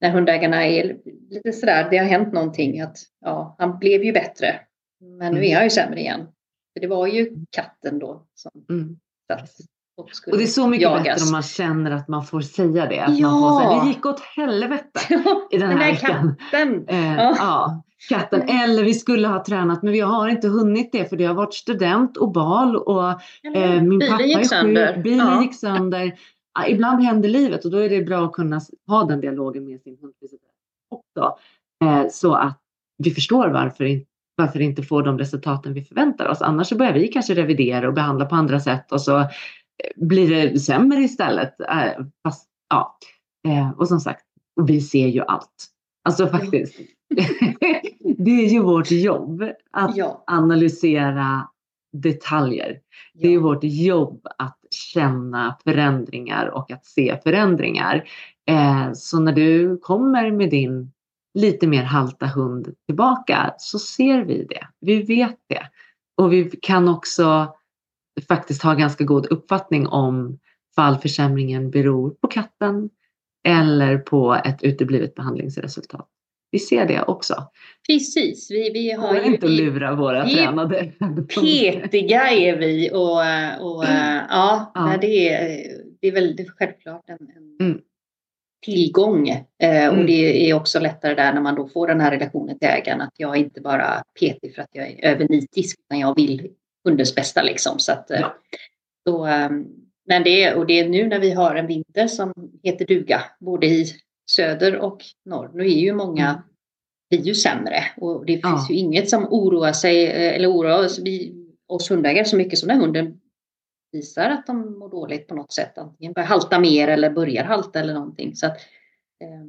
när hundägarna är lite sådär, det har hänt någonting att ja, han blev ju bättre. Men nu är han ju sämre igen. För det var ju katten då som mm. satt och, det är så mycket jagas. bättre om man känner att man får säga det. Att ja. man får säga, det gick åt helvete i den här, den här veckan. Katten. Eh, ja. ja. katten. Eller vi skulle ha tränat men vi har inte hunnit det för det har varit student och bal och eh, min pappa är sjuk. Bilen ja. gick sönder. Ibland händer livet och då är det bra att kunna ha den dialogen med sin hund också. Eh, så att vi förstår varför, varför inte får de resultaten vi förväntar oss. Annars så börjar vi kanske revidera och behandla på andra sätt och så blir det sämre istället. Äh, fast, ja. Eh, och som sagt, vi ser ju allt. Alltså faktiskt. det är ju vårt jobb att ja. analysera detaljer. Det är vårt jobb att känna förändringar och att se förändringar. Eh, så när du kommer med din lite mer halta hund tillbaka så ser vi det. Vi vet det. Och vi kan också faktiskt har ganska god uppfattning om fallförsämringen beror på katten eller på ett uteblivet behandlingsresultat. Vi ser det också. Precis. Vi, vi har ju, inte lura våra vi, tränade. Petiga är vi och, och mm. ja, ja. Det, är, det är väldigt självklart en, en mm. tillgång. Eh, mm. Och det är också lättare där när man då får den här relationen till ägaren att jag är inte bara petig för att jag är övernitisk utan jag vill hundens bästa liksom. Så att, eh, ja. då, ehm, men det är, och det är nu när vi har en vinter som heter duga, både i söder och norr. Nu är ju många mm. blir ju sämre och det ja. finns ju inget som oroar sig eh, eller oroar oss, vi, oss hundägare så mycket som när hunden visar att de mår dåligt på något sätt. Antingen börjar halta mer eller börjar halta eller någonting. Så att, eh,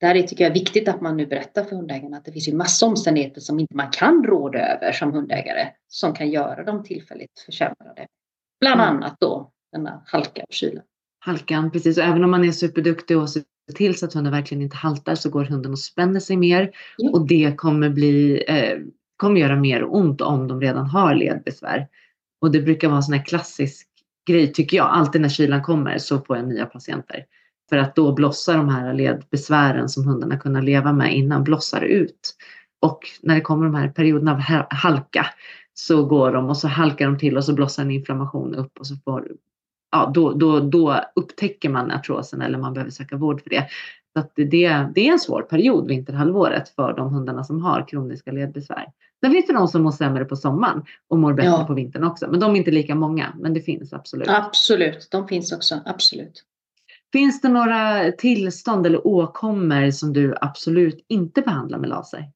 där tycker jag är viktigt att man nu berättar för hundägarna att det finns ju massa omständigheter som inte man kan råda över som hundägare som kan göra dem tillfälligt försämrade. Bland mm. annat då denna halka och kyla. Halkan, precis. Och även om man är superduktig och ser till så att hunden verkligen inte haltar så går hunden och spänner sig mer. Ja. Och det kommer, bli, eh, kommer göra mer ont om de redan har ledbesvär. Och det brukar vara en sån här klassisk grej tycker jag. Alltid när kylan kommer så får jag nya patienter. För att då blossar de här ledbesvären som hundarna kunnat leva med innan blossar ut. Och när det kommer de här perioderna av halka så går de och så halkar de till och så blossar en inflammation upp och så får ja, då, då, då upptäcker man artrosen eller man behöver söka vård för det. Så att det, det är en svår period vinterhalvåret för de hundarna som har kroniska ledbesvär. Sen finns det de som mår sämre på sommaren och mår bättre ja. på vintern också. Men de är inte lika många, men det finns absolut. Absolut, de finns också, absolut. Finns det några tillstånd eller åkommor som du absolut inte behandlar med laser?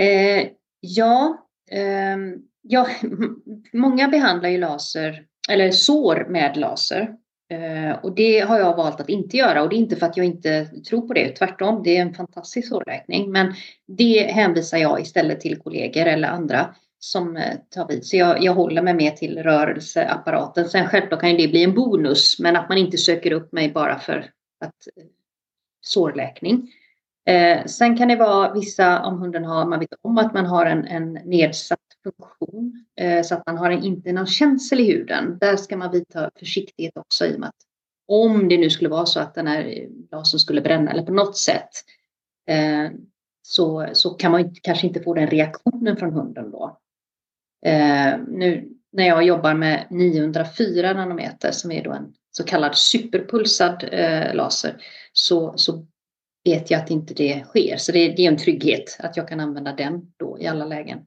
Eh, ja, eh, ja, många behandlar ju laser eller sår med laser. Eh, och det har jag valt att inte göra och det är inte för att jag inte tror på det, tvärtom, det är en fantastisk sårläkning. Men det hänvisar jag istället till kollegor eller andra som eh, tar vid. Så jag, jag håller mig mer till rörelseapparaten. Sen självklart kan det bli en bonus, men att man inte söker upp mig bara för att eh, sårläkning. Eh, sen kan det vara vissa, om hunden har, man vet om att man har en, en nedsatt funktion eh, så att man har en, inte någon känsel i huden. Där ska man vidta försiktighet också i och med att om det nu skulle vara så att den här eh, glasen skulle bränna eller på något sätt eh, så, så kan man kanske inte få den reaktionen från hunden då. Eh, nu när jag jobbar med 904 nanometer som är då en så kallad superpulsad eh, laser så, så vet jag att inte det sker. Så det, det, är en trygghet att jag kan använda den då i alla lägen.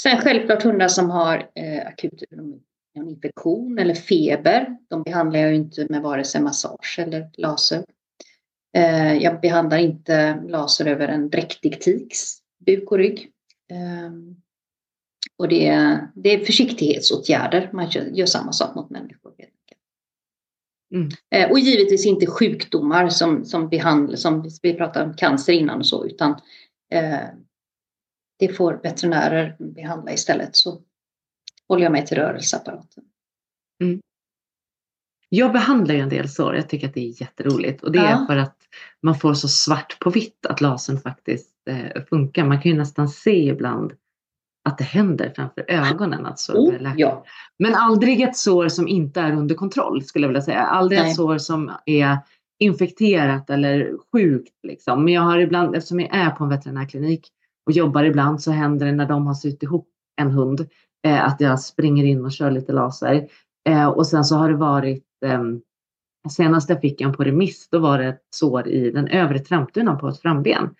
Sen självklart hundar som har eh, akut en infektion eller feber. De behandlar jag inte med vare sig massage eller laser. Eh, jag behandlar inte laser över en dräktig tiks buk och rygg. Eh, och det är, det är försiktighetsåtgärder. Man gör, gör samma sak mot människor. Mm. Eh, och givetvis inte sjukdomar som, som behandlas, som vi pratade om cancer innan och så, utan eh, det får veterinärer behandla istället. Så håller jag mig till rörelseapparaten. Mm. Jag behandlar ju en del sår, jag tycker att det är jätteroligt och det är för att man får så svart på vitt att lasern faktiskt eh, funkar. Man kan ju nästan se ibland att det händer framför ögonen att sår oh. Ja. Men aldrig ett sår som inte är under kontroll skulle jag vilja säga. Aldrig Nej. ett sår som är infekterat eller sjukt. Liksom. Men jag har ibland, eftersom jag är på en veterinärklinik och jobbar ibland så händer det när de har sytt ihop en hund eh, att jag springer in och kör lite laser. Eh, och sen så har det varit eh, senast jag fick en på remiss, då var det ett sår i den övre trampdynan på ett framben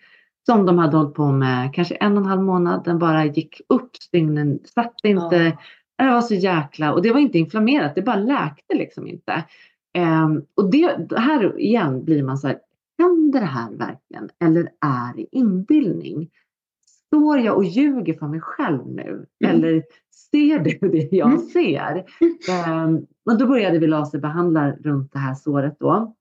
som de hade hållit på med kanske en och en halv månad. Den bara gick upp, stygnen satt inte. Ja. Det var så jäkla, och det var inte inflammerat, det bara läkte liksom inte. Um, och det, här igen blir man så här, händer det här verkligen eller är det inbildning? Står jag och ljuger för mig själv nu? Mm. Eller ser du det jag mm. ser? Um, och då började vi laserbehandla runt det här såret då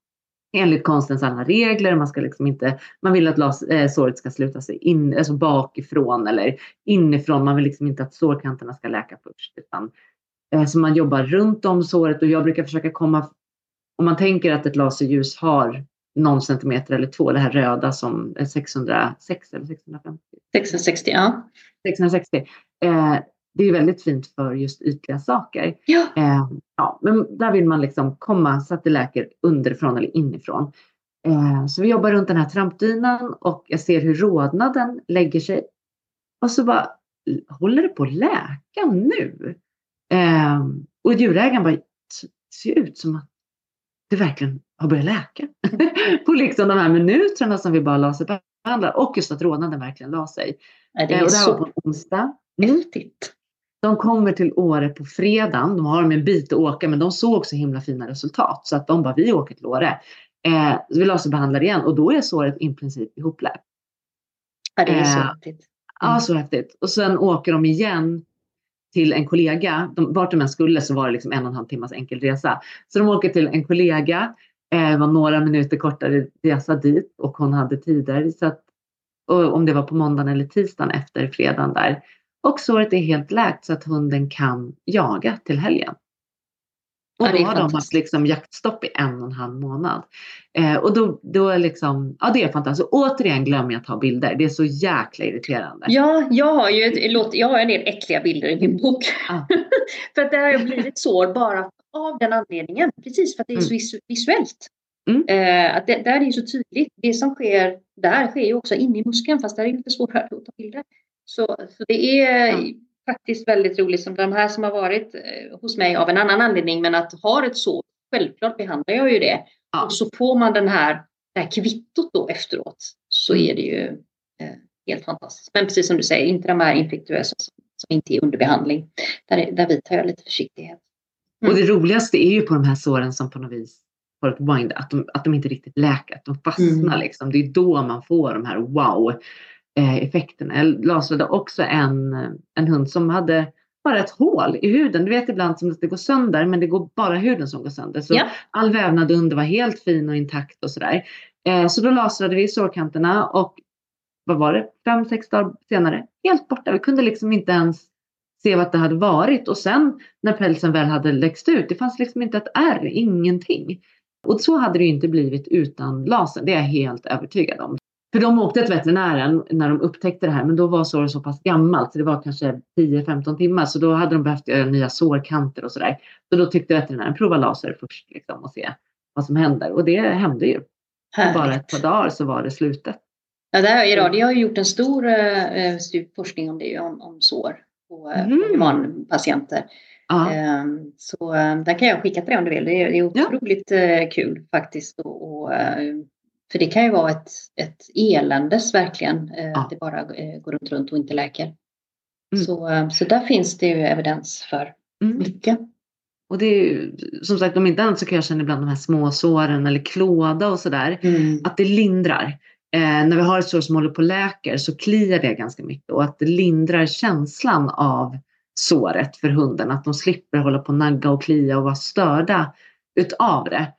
enligt konstens alla regler. Man, ska liksom inte, man vill att las, eh, såret ska sluta sig in, alltså bakifrån eller inifrån. Man vill liksom inte att sårkanterna ska läka först. Utan, eh, så man jobbar runt om såret och jag brukar försöka komma, om man tänker att ett laserljus har någon centimeter eller två, det här röda som är 606 eller 650? 660, ja. 660. Eh, det är väldigt fint för just ytliga saker. Ja. Eh, ja, men där vill man liksom komma så att det läker underifrån eller inifrån. Eh, så vi jobbar runt den här trampdynan och jag ser hur rodnaden lägger sig. Och så bara, håller det på att läka nu? Eh, och djurägaren bara, ser ut som att det verkligen har börjat läka. på liksom de här minuterna som vi bara laserbehandlar och just att rodnaden verkligen la sig. Ja, det är eh, och det här så var på onsdag. häftigt. De kommer till Åre på fredagen. De har en bit att åka, men de såg så himla fina resultat så att de bara, vi åker till Åre. Eh, vi laserbehandlar igen och då är såret i princip ihopläkt. Ja, det är så eh, häftigt. Mm. Ja, så häftigt. Och sen åker de igen till en kollega. De, vart de än skulle så var det liksom en och en halv timmas enkel resa. Så de åker till en kollega. Eh, det var några minuter kortare resa dit och hon hade tider. Så att, om det var på måndagen eller tisdagen efter fredagen där och såret är helt läkt så att hunden kan jaga till helgen. Och ja, då har de haft liksom jaktstopp i en och en halv månad. Eh, och då, då är liksom, ja det är fantastiskt. återigen glömmer jag att ta bilder. Det är så jäkla irriterande. Ja, jag har ju ett, jag har en del äckliga bilder i min bok. Ah. för att det har blivit sår bara av den anledningen. Precis för att det är mm. så visuellt. Mm. Eh, att det, där är det så tydligt. Det som sker där sker ju också inne i muskeln fast där är det lite svårare att ta bilder. Så, så det är ja. faktiskt väldigt roligt som de här som har varit eh, hos mig av en annan anledning men att ha ett så, självklart behandlar jag ju det. Ja. Och så får man den här, det här kvittot då efteråt så mm. är det ju eh, helt fantastiskt. Men precis som du säger, inte de här infektuösa som, som inte är under behandling. Där, där vidtar jag lite försiktighet. Mm. Och det roligaste är ju på de här såren som på något vis får ett wind, att de, att de inte riktigt läker, att de fastnar mm. liksom. Det är då man får de här wow effekterna. Jag lasrade också en, en hund som hade bara ett hål i huden. Du vet ibland som att det går sönder men det går bara huden som går sönder. Så ja. all vävnad under var helt fin och intakt och sådär. Eh, så då lasrade vi sårkanterna och vad var det, fem, sex dagar senare, helt borta. Vi kunde liksom inte ens se vad det hade varit och sen när pälsen väl hade läxt ut, det fanns liksom inte ett ärr, ingenting. Och så hade det inte blivit utan lasern, det är jag helt övertygad om. För de åkte till veterinären när de upptäckte det här, men då var såret så pass gammalt, så det var kanske 10-15 timmar, så då hade de behövt göra nya sårkanter och sådär. Så då tyckte veterinären prova laser först liksom, och se vad som händer. Och det hände ju. Bara ett par dagar så var det slutet. Ja, där, Iradio har gjort en stor eh, forskning om det, om, om sår på, mm. på humanpatienter. Ja. Eh, så eh, där kan jag skicka till dig om du vill. Det är, det är otroligt ja. Eh, kul faktiskt. Och, och eh, för det kan ju vara ett, ett eländes verkligen, eh, ja. att det bara eh, går runt, runt och inte läker. Mm. Så, eh, så där finns det ju evidens för mm. mycket. Och det är ju, som sagt, om inte annat så kan jag känna ibland de här små såren eller klåda och sådär, mm. att det lindrar. Eh, när vi har ett sår som håller på läker så kliar det ganska mycket och att det lindrar känslan av såret för hunden. Att de slipper hålla på och nagga och klia och vara störda utav det.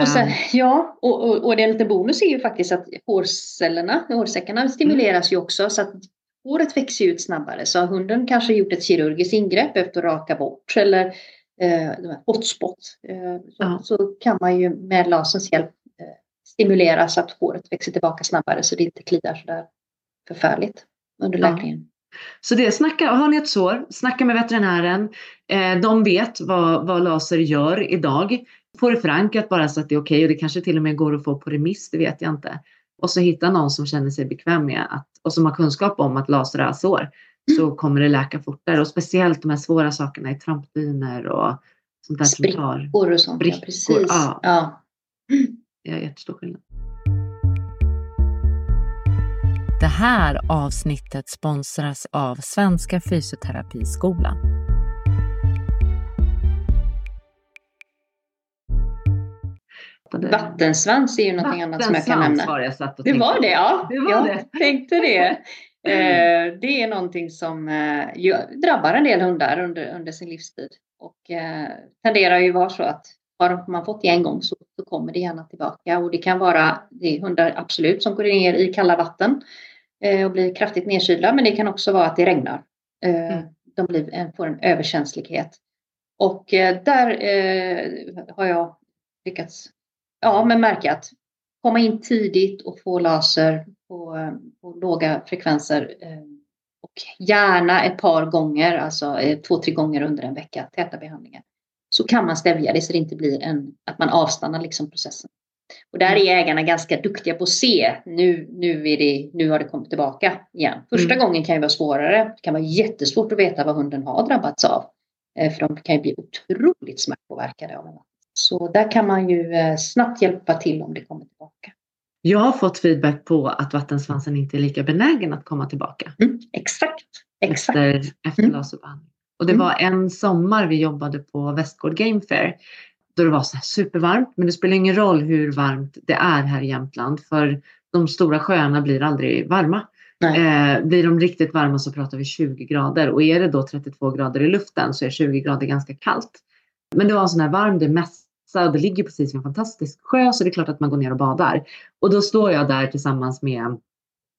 Och sen, ehm. ja, och, och, och en liten bonus är ju faktiskt att hårcellerna, hårsäckarna stimuleras ju också så att håret växer ut snabbare. Så har hunden kanske gjort ett kirurgiskt ingrepp efter att raka bort eller eh, hotspot. Eh, så, ja. så, kan man ju med laserns hjälp eh, stimulera så att håret växer tillbaka snabbare så det inte kliar sådär förfärligt under läkningen. Ja. Så det, snacka, har ni ett sår, snacka med veterinären. Eh, de vet vad, vad laser gör idag. Få det förankrat bara så att det är okej okay, och det kanske till och med går att få på remiss, det vet jag inte. Och så hitta någon som känner sig bekväm med att, och som har kunskap om att laser är sår. Mm. Så kommer det läka fortare och speciellt de här svåra sakerna i trampdyner och sånt där Sprickor och sånt. Sprickor, ja, precis. Ja. ja. Det är jättestor skillnad. Det här avsnittet sponsras av Svenska Fysioterapiskolan. Vattensvans är ju någonting annat som jag kan nämna. var jag satt och det var det, ja. Det var jag det. tänkte det. Eh, det är någonting som eh, drabbar en del hundar under, under sin livstid och eh, tenderar ju vara så att har man fått det en gång så, så kommer det gärna tillbaka och det kan vara det är hundar absolut som går ner i kalla vatten Eh, och blir kraftigt nedkylda. Men det kan också vara att det regnar. Mm. De blir, får en överkänslighet. Och eh, där har jag lyckats ja, men märka att komma in tidigt och få laser på, på låga frekvenser och gärna ett par gånger, alltså två, tre gånger under en vecka, täta behandlingar. Så kan man stävja det så det inte blir en, att man avstannar liksom processen. Och där är ägarna ganska duktiga på att se, nu, nu, är det, nu har det kommit tillbaka igen. Första mm. gången kan ju vara svårare, det kan vara jättesvårt att veta vad hunden har drabbats av. Eh, för de kan ju bli otroligt smärtpåverkade av en Så där kan man ju eh, snabbt hjälpa till om det kommer tillbaka. Jag har fått feedback på att vattensvansen inte är lika benägen att komma tillbaka. Mm, exakt. exakt. Efter, efter mm. laserbehandling. Och det mm. var en sommar vi jobbade på Västgård Game Fair då det var så supervarmt. Men det spelar ingen roll hur varmt det är här i Jämtland för de stora sjöarna blir aldrig varma. Eh, blir de riktigt varma så pratar vi 20 grader och är det då 32 grader i luften så är 20 grader ganska kallt. Men det var en sån här varm, det mässa och det ligger precis vid en fantastisk sjö så det är klart att man går ner och badar. Och då står jag där tillsammans med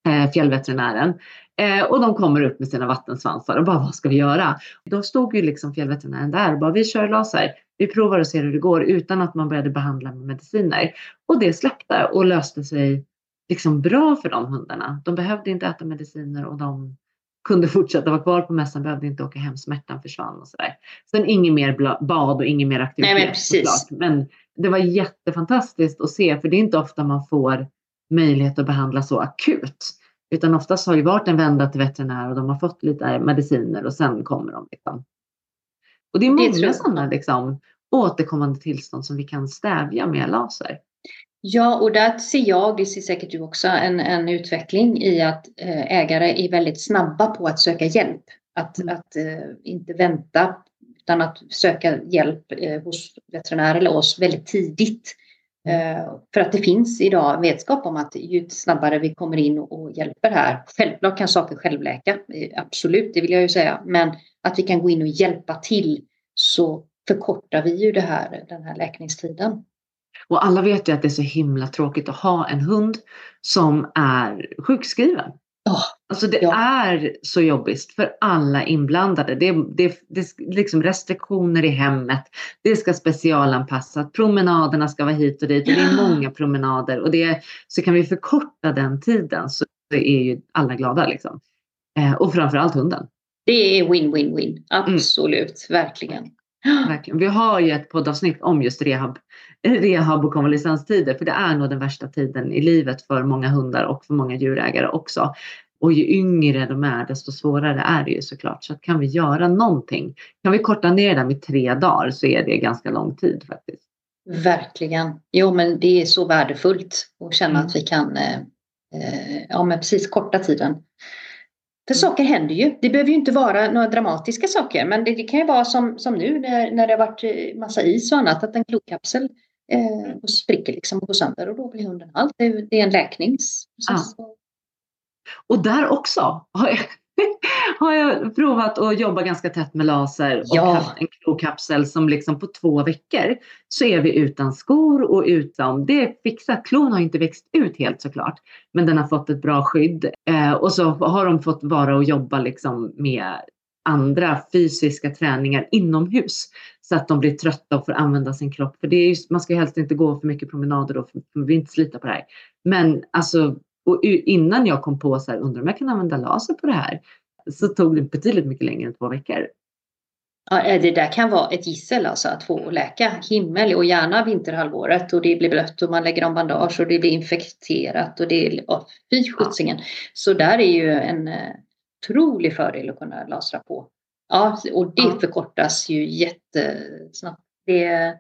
eh, fjällveterinären eh, och de kommer upp med sina vattensvansar och bara vad ska vi göra? Då stod ju liksom fjällveterinären där och bara vi kör laser. Vi provar och ser hur det går utan att man började behandla med mediciner. Och det släppte och löste sig liksom bra för de hundarna. De behövde inte äta mediciner och de kunde fortsätta vara kvar på mässan, behövde inte åka hem, smärtan försvann och sådär. Sen inget mer bad och inget mer aktivitet Nej, men, precis. men det var jättefantastiskt att se, för det är inte ofta man får möjlighet att behandla så akut. Utan oftast har det varit en vända till veterinär och de har fått lite mediciner och sen kommer de. Liksom. Och det är många sådana liksom, återkommande tillstånd som vi kan stävja med laser. Ja, och där ser jag, det ser säkert du också, en, en utveckling i att eh, ägare är väldigt snabba på att söka hjälp. Att, mm. att eh, inte vänta utan att söka hjälp eh, hos veterinär eller oss väldigt tidigt. Eh, för att det finns idag vetskap om att ju snabbare vi kommer in och hjälper här. Självklart kan saker självläka, eh, absolut, det vill jag ju säga. Men att vi kan gå in och hjälpa till så förkortar vi ju det här, den här läkningstiden. Och alla vet ju att det är så himla tråkigt att ha en hund som är sjukskriven. Oh, alltså det ja. är så jobbigt för alla inblandade. Det, det, det är liksom restriktioner i hemmet. Det ska specialanpassas. Promenaderna ska vara hit och dit. Och det är många promenader. Och det, så kan vi förkorta den tiden så är ju alla glada. Liksom. Eh, och framförallt hunden. Det är win-win-win. Mm. Absolut, mm. verkligen. Verkligen. Vi har ju ett poddavsnitt om just rehab, rehab och konvalescenstider, för det är nog den värsta tiden i livet för många hundar och för många djurägare också. Och ju yngre de är, desto svårare är det ju såklart. Så kan vi göra någonting, kan vi korta ner det med tre dagar så är det ganska lång tid faktiskt. Verkligen. Jo, men det är så värdefullt att känna mm. att vi kan, eh, eh, ja men precis korta tiden. För saker händer ju. Det behöver ju inte vara några dramatiska saker, men det, det kan ju vara som, som nu när, när det har varit eh, massa is och annat, att en klokapsel eh, spricker liksom och går sönder och då blir hunden halt. Det, det är en läkningsprocess. Ja. Och där också har jag provat att jobba ganska tätt med laser och Ja. haft en klokapsel som liksom på två veckor så är vi utan skor och utan, det är fixat. Klon har inte växt ut helt såklart, men den har fått ett bra skydd eh, och så har de fått vara och jobba liksom med andra fysiska träningar inomhus så att de blir trötta och får använda sin kropp. För det är just, man ska ju helst inte gå för mycket promenader då, för man vill inte slita på det här. Men alltså, och innan jag kom på så här, undrar om jag kan använda laser på det här, så tog det betydligt mycket längre än två veckor. Ja, eh, det där kan vara ett gissel alltså att få läka himmel och gärna vinterhalvåret och det blir blött och man lägger om bandage och det blir infekterat och det är, oh, fy skjutsingen. Så där är ju en eh, otrolig fördel att kunna lasra på. Ja, och det Ja. förkortas ju jättesnabbt. Det,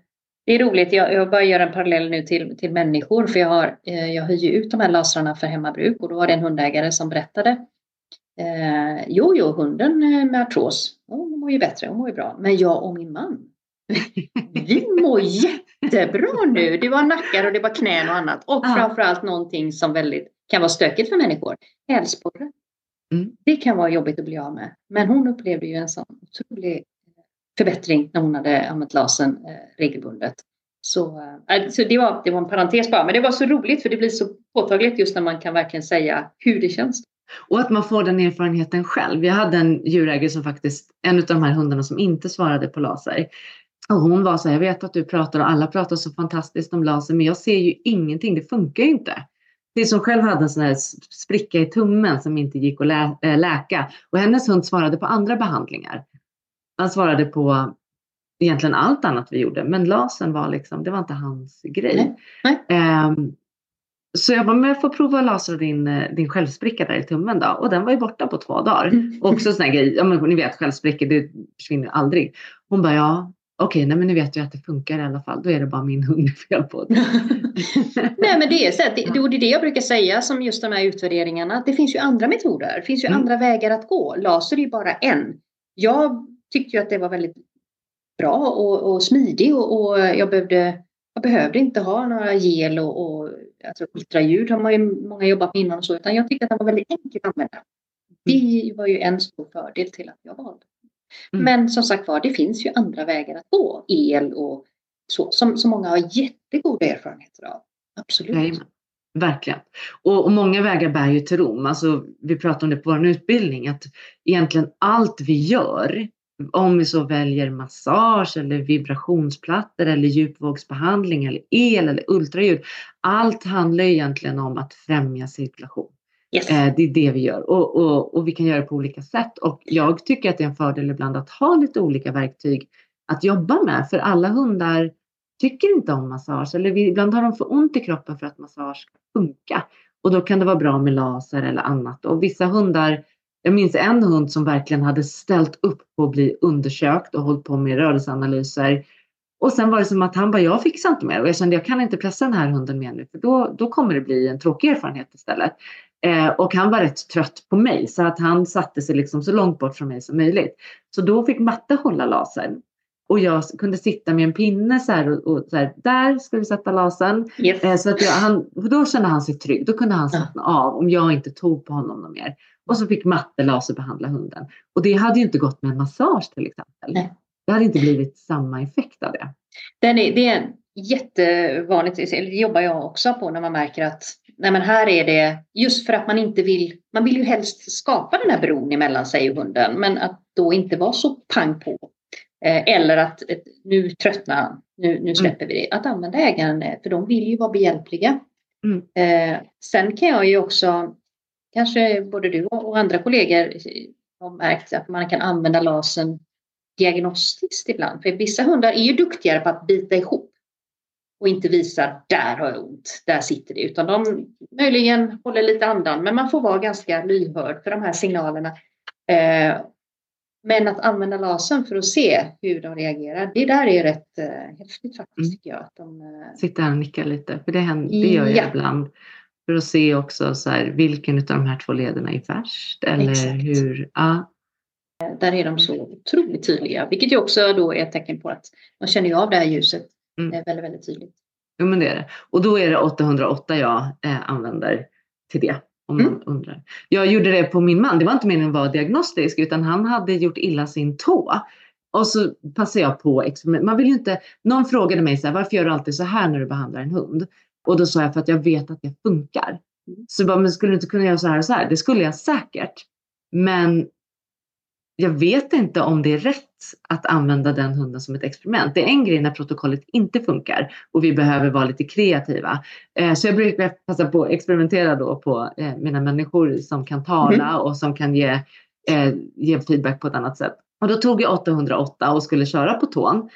det är roligt. Jag, jag bara gör en parallell nu till, till människor för jag, har, eh, jag hyr ju ut de här lasrarna för hemmabruk och då var det en hundägare som berättade Eh, jo, jo, hunden eh, med artros, hon mår ju bättre, hon mår ju bra. Men jag och min man, vi mår jättebra nu. Det var nackar och det var knän och annat. Och Ja. framförallt någonting som väldigt kan vara stökigt för människor, hälsporre. Mm. Det kan vara jobbigt att bli av med. Men hon upplevde ju en sån otrolig förbättring när hon hade använt lasern eh, regelbundet. Så, eh, äh, så det, var, det var en parentes bara, men det var så roligt för det blir så påtagligt just när man kan verkligen säga hur det känns. Och att man får den erfarenheten själv. Jag hade en djurägare som faktiskt, en av de här hundarna som inte svarade på laser. Och hon var så här, jag vet att du pratar och alla pratar så fantastiskt om laser, men jag ser ju ingenting, det funkar ju inte. Det är som själv hade en sån här spricka i tummen som inte gick att lä- äh, läka. Och hennes hund svarade på andra behandlingar. Han svarade på egentligen allt annat vi gjorde, men lasern var liksom, det var inte hans grej. Nej, nej. Ehm, så jag bara, men jag får prova att lasra din, eh, din självspricka där i tummen då. Och den var ju borta på två dagar. Mm. Och också sån här grej, ja men ni vet självsprickor, det försvinner aldrig. Hon bara, ja okej, nej men nu vet jag att det funkar i alla fall. Då är det bara min hund det fel på. Nej men det är så här, det, det är det jag brukar säga som just de här utvärderingarna. Att det finns ju andra metoder. Det finns ju Mm. andra vägar att gå. Laser är ju bara en. Jag tyckte ju att det var väldigt bra och, och smidig och, och jag, behövde, jag behövde inte ha några gel och, och alltså ultraljud har man ju många jobbat med innan och så. Utan jag tyckte att den var väldigt enkel att använda. Det var ju en stor fördel till att jag valde. Mm. Men som sagt var, det finns ju andra vägar att gå. El och så, som, som många har jättegoda erfarenheter av. Absolut. Jajamän. Verkligen. Och, och många vägar bär ju till Rom. Alltså, vi pratar om det på vår utbildning, att egentligen allt vi gör, om vi så väljer massage eller vibrationsplattor eller djupvågsbehandling eller el eller ultraljud, allt handlar egentligen om att främja cirkulation. Yes. Eh, det är det vi gör och, och, och vi kan göra det på olika sätt. Och jag tycker att det är en fördel ibland att ha lite olika verktyg att jobba med. För alla hundar tycker inte om massage eller ibland har de för ont i kroppen för att massage ska funka. Och då kan det vara bra med laser eller annat. Och vissa hundar, jag minns en hund som verkligen hade ställt upp på att bli undersökt och hållit på med rörelseanalyser. Och sen var det som att han bara, jag fixar inte mer. Och jag kände, jag kan inte pressa den här hunden mer nu, för då, då kommer det bli en tråkig erfarenhet istället. Eh, och han var rätt trött på mig, så att han satte sig liksom så långt bort från mig som möjligt. Så då fick Matte hålla lasern. Och jag kunde sitta med en pinne så här och, och så här, där ska vi sätta lasern. Yes. Eh, så att jag, han, då kände han sig trygg. Då kunde han slappna av om jag inte tog på honom mer. Och så fick Matte laserbehandla hunden. Och det hade ju inte gått med en massage till exempel. Nej. Det hade inte blivit samma effekt av det. Den är, det är jättevanligt, det jobbar jag också på när man märker att nej men här är det just för att man inte vill, man vill ju helst skapa den här bron emellan sig och hunden men att då inte vara så pang på. Eh, eller att nu tröttnar han, nu, nu släpper vi det. Att använda ägaren, eh, för de vill ju vara behjälpliga. Mm. Eh, sen kan jag ju också, kanske både du och, andra kollegor har märkt att man kan använda lasern diagnostiskt ibland. För vissa hundar är ju duktigare på att bita ihop och inte visa där har jag ont, där sitter det. Utan de möjligen håller lite andan. Men man får vara ganska lyhörd för de här signalerna. Eh, men att använda lasern för att se hur de reagerar, det där är rätt eh, häftigt faktiskt Mm. tycker jag. Att de, eh, Sitta här och nicka lite, för det, händer, det gör jag Ja. ibland. För att se också så här, vilken av de här två lederna är värst. Eller Exakt. hur. Ja, där är de så otroligt tydliga. Vilket ju också då är ett tecken på att man känner ju av det här ljuset Mm. eh, väldigt, väldigt tydligt. jo, men det är det. Och då är det 808 jag eh, använder till det. Om mm. man undrar. Jag gjorde det på min man. Det var inte meningen att vara diagnostisk utan han hade gjort illa sin tå. Och så passade jag på experiment. Man vill inte, någon frågade mig så här, varför gör du alltid så här när du behandlar en hund? Och då sa jag för att jag vet att det funkar. Så bara, men skulle du inte kunna göra så här och så här? Det skulle jag säkert. Men jag vet inte om det är rätt att använda den hunden som ett experiment. Det är en grej när protokollet inte funkar och vi behöver vara lite kreativa. Eh, så jag brukar passa på att experimentera då på eh, mina människor som kan tala mm. och som kan ge, eh, ge feedback på ett annat sätt. Och då tog jag 808 och skulle köra på tån.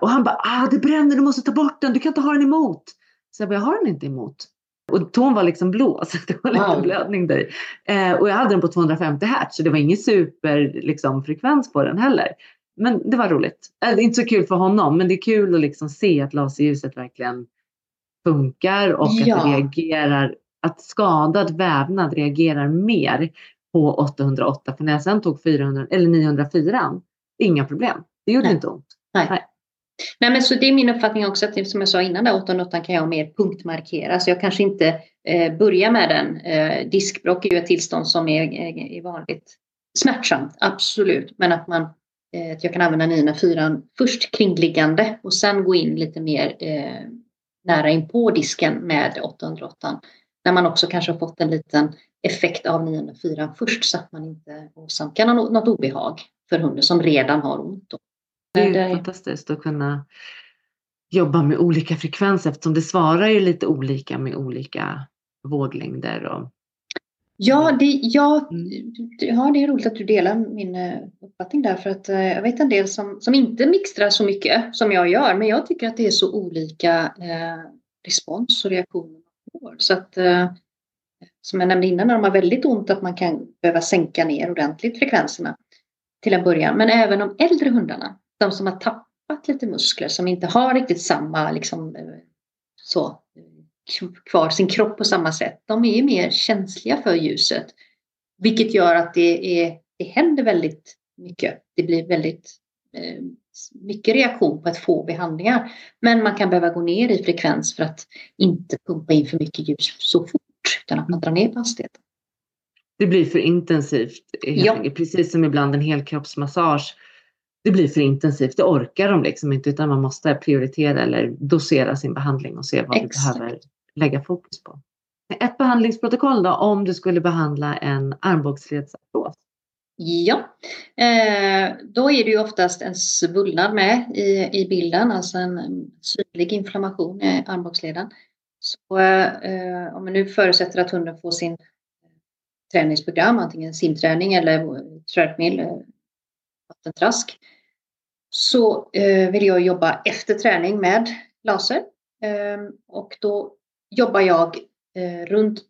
Och han bara, ah, det bränner, du måste ta bort den, du kan inte ha den emot. Så jag bara, jag har den inte emot. Och tån var liksom blå så det var lite wow. blödning där eh, Och jag hade den på 250 hertz så det var ingen superfrekvens liksom, frekvens på den heller. Men det var roligt. Eh, det är inte så kul för honom men det är kul att liksom se att laserljuset verkligen funkar och ja. att det reagerar, att skadad vävnad reagerar mer på 808. För när jag sen tog 400, eller 904, inga problem. Det gjorde Nej. inte ont. Nej. Nej. Nej, men så det är min uppfattning också att som jag sa innan, 808 kan jag mer punktmarkera. Så jag kanske inte eh, börjar med den. Eh, diskbråck är ju ett tillstånd som är, är, är vanligt smärtsamt, absolut. Men att man eh, att jag kan använda 904 först kringliggande och sen gå in lite mer eh, nära in på disken med 808. När man också kanske har fått en liten effekt av 904 först så att man inte åsamkar något, något obehag för hunden som redan har ont. Då. Det är ju fantastiskt att kunna jobba med olika frekvenser eftersom det svarar ju lite olika med olika våglängder. Och... Ja, det, ja, mm. ja, det är roligt att du delar min eh, uppfattning där för att eh, jag vet en del som, som inte mixtrar så mycket som jag gör men jag tycker att det är så olika eh, respons och reaktioner Så att eh, som jag nämnde innan när de har väldigt ont att man kan behöva sänka ner ordentligt frekvenserna till en början. Men även de äldre hundarna de som har tappat lite muskler, som inte har riktigt samma liksom, eh, så, kvar sin kropp på samma sätt, de är mer känsliga för ljuset. Vilket gör att det, är, det händer väldigt mycket. Det blir väldigt eh, mycket reaktion på ett få behandlingar. Men man kan behöva gå ner i frekvens för att inte pumpa in för mycket ljus så fort, utan att man drar ner på hastigheten. Det blir för intensivt, ja. precis som ibland en helkroppsmassage det blir för intensivt. Det orkar de liksom inte utan man måste prioritera eller dosera sin behandling och se vad Exakt. vi behöver lägga fokus på. Ett behandlingsprotokoll då om du skulle behandla en armbågsledsartros? Ja, eh, då är det ju oftast en svullnad med i, i bilden, alltså en synlig inflammation i armbågsleden. Så eh, om man nu förutsätter att hunden får sin träningsprogram, antingen simträning eller treadmill, eh, vattentrask, så eh, vill jag jobba efter träning med laser. Eh, och då jobbar jag eh, runt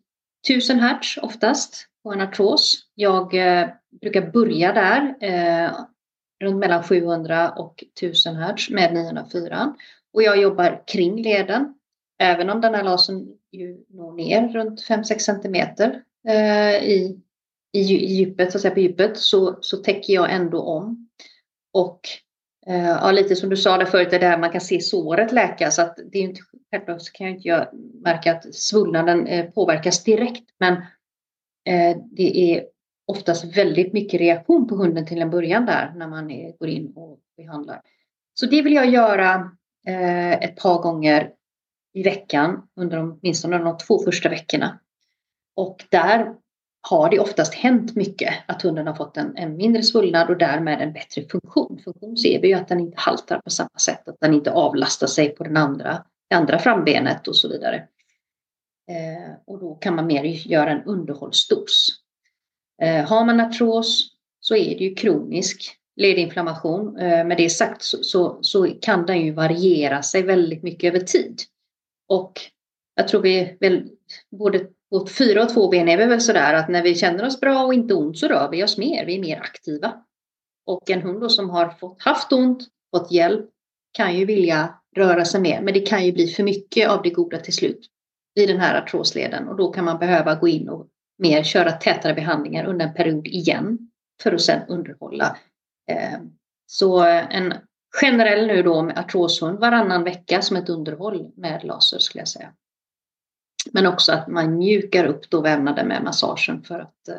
1000 hertz oftast på en artros. Jag eh, brukar börja där eh, runt mellan 700 och 1000 hertz med 904. Och jag jobbar kring leden. Även om den här lasern ju når ner runt 5-6 centimeter eh, i, i, i djupet, så att säga på djupet, så, så täcker jag ändå om. Och Eh, ja, lite som du sa där förut, det där man kan se såret läka så att det är inte självklart så kan jag inte märka att svullnaden eh, påverkas direkt men eh, det är oftast väldigt mycket reaktion på hunden till en början där när man går in och behandlar. Så det vill jag göra ett par gånger i veckan under de, åtminstone de två första veckorna. Och där har det oftast hänt mycket att hunden har fått en, en mindre svullnad och därmed en bättre funktion. Funktion ser vi ju att den inte haltar på samma sätt, att den inte avlastar sig på den andra, det andra frambenet och så vidare. Eh, och då kan man mer göra en underhållsdos. Eh, har man artros så är det ju kronisk ledinflammation. Eh, med det sagt så, så, så, kan den ju variera sig väldigt mycket över tid. Och jag tror vi väl både och fyra och två ben är vi väl sådär att när vi känner oss bra och inte ont så rör vi oss mer. Vi är mer aktiva. Och en hund som har fått, haft ont, fått hjälp, kan ju vilja röra sig mer. Men det kan ju bli för mycket av det goda till slut i den här artrosleden och då kan man behöva gå in och mer köra tätare behandlingar under en period igen för att sedan underhålla. Eh, så en generell nu då med artroshund varannan vecka som ett underhåll med laser skulle jag säga. Men också att man mjukar upp då vävnaden med massagen för att eh,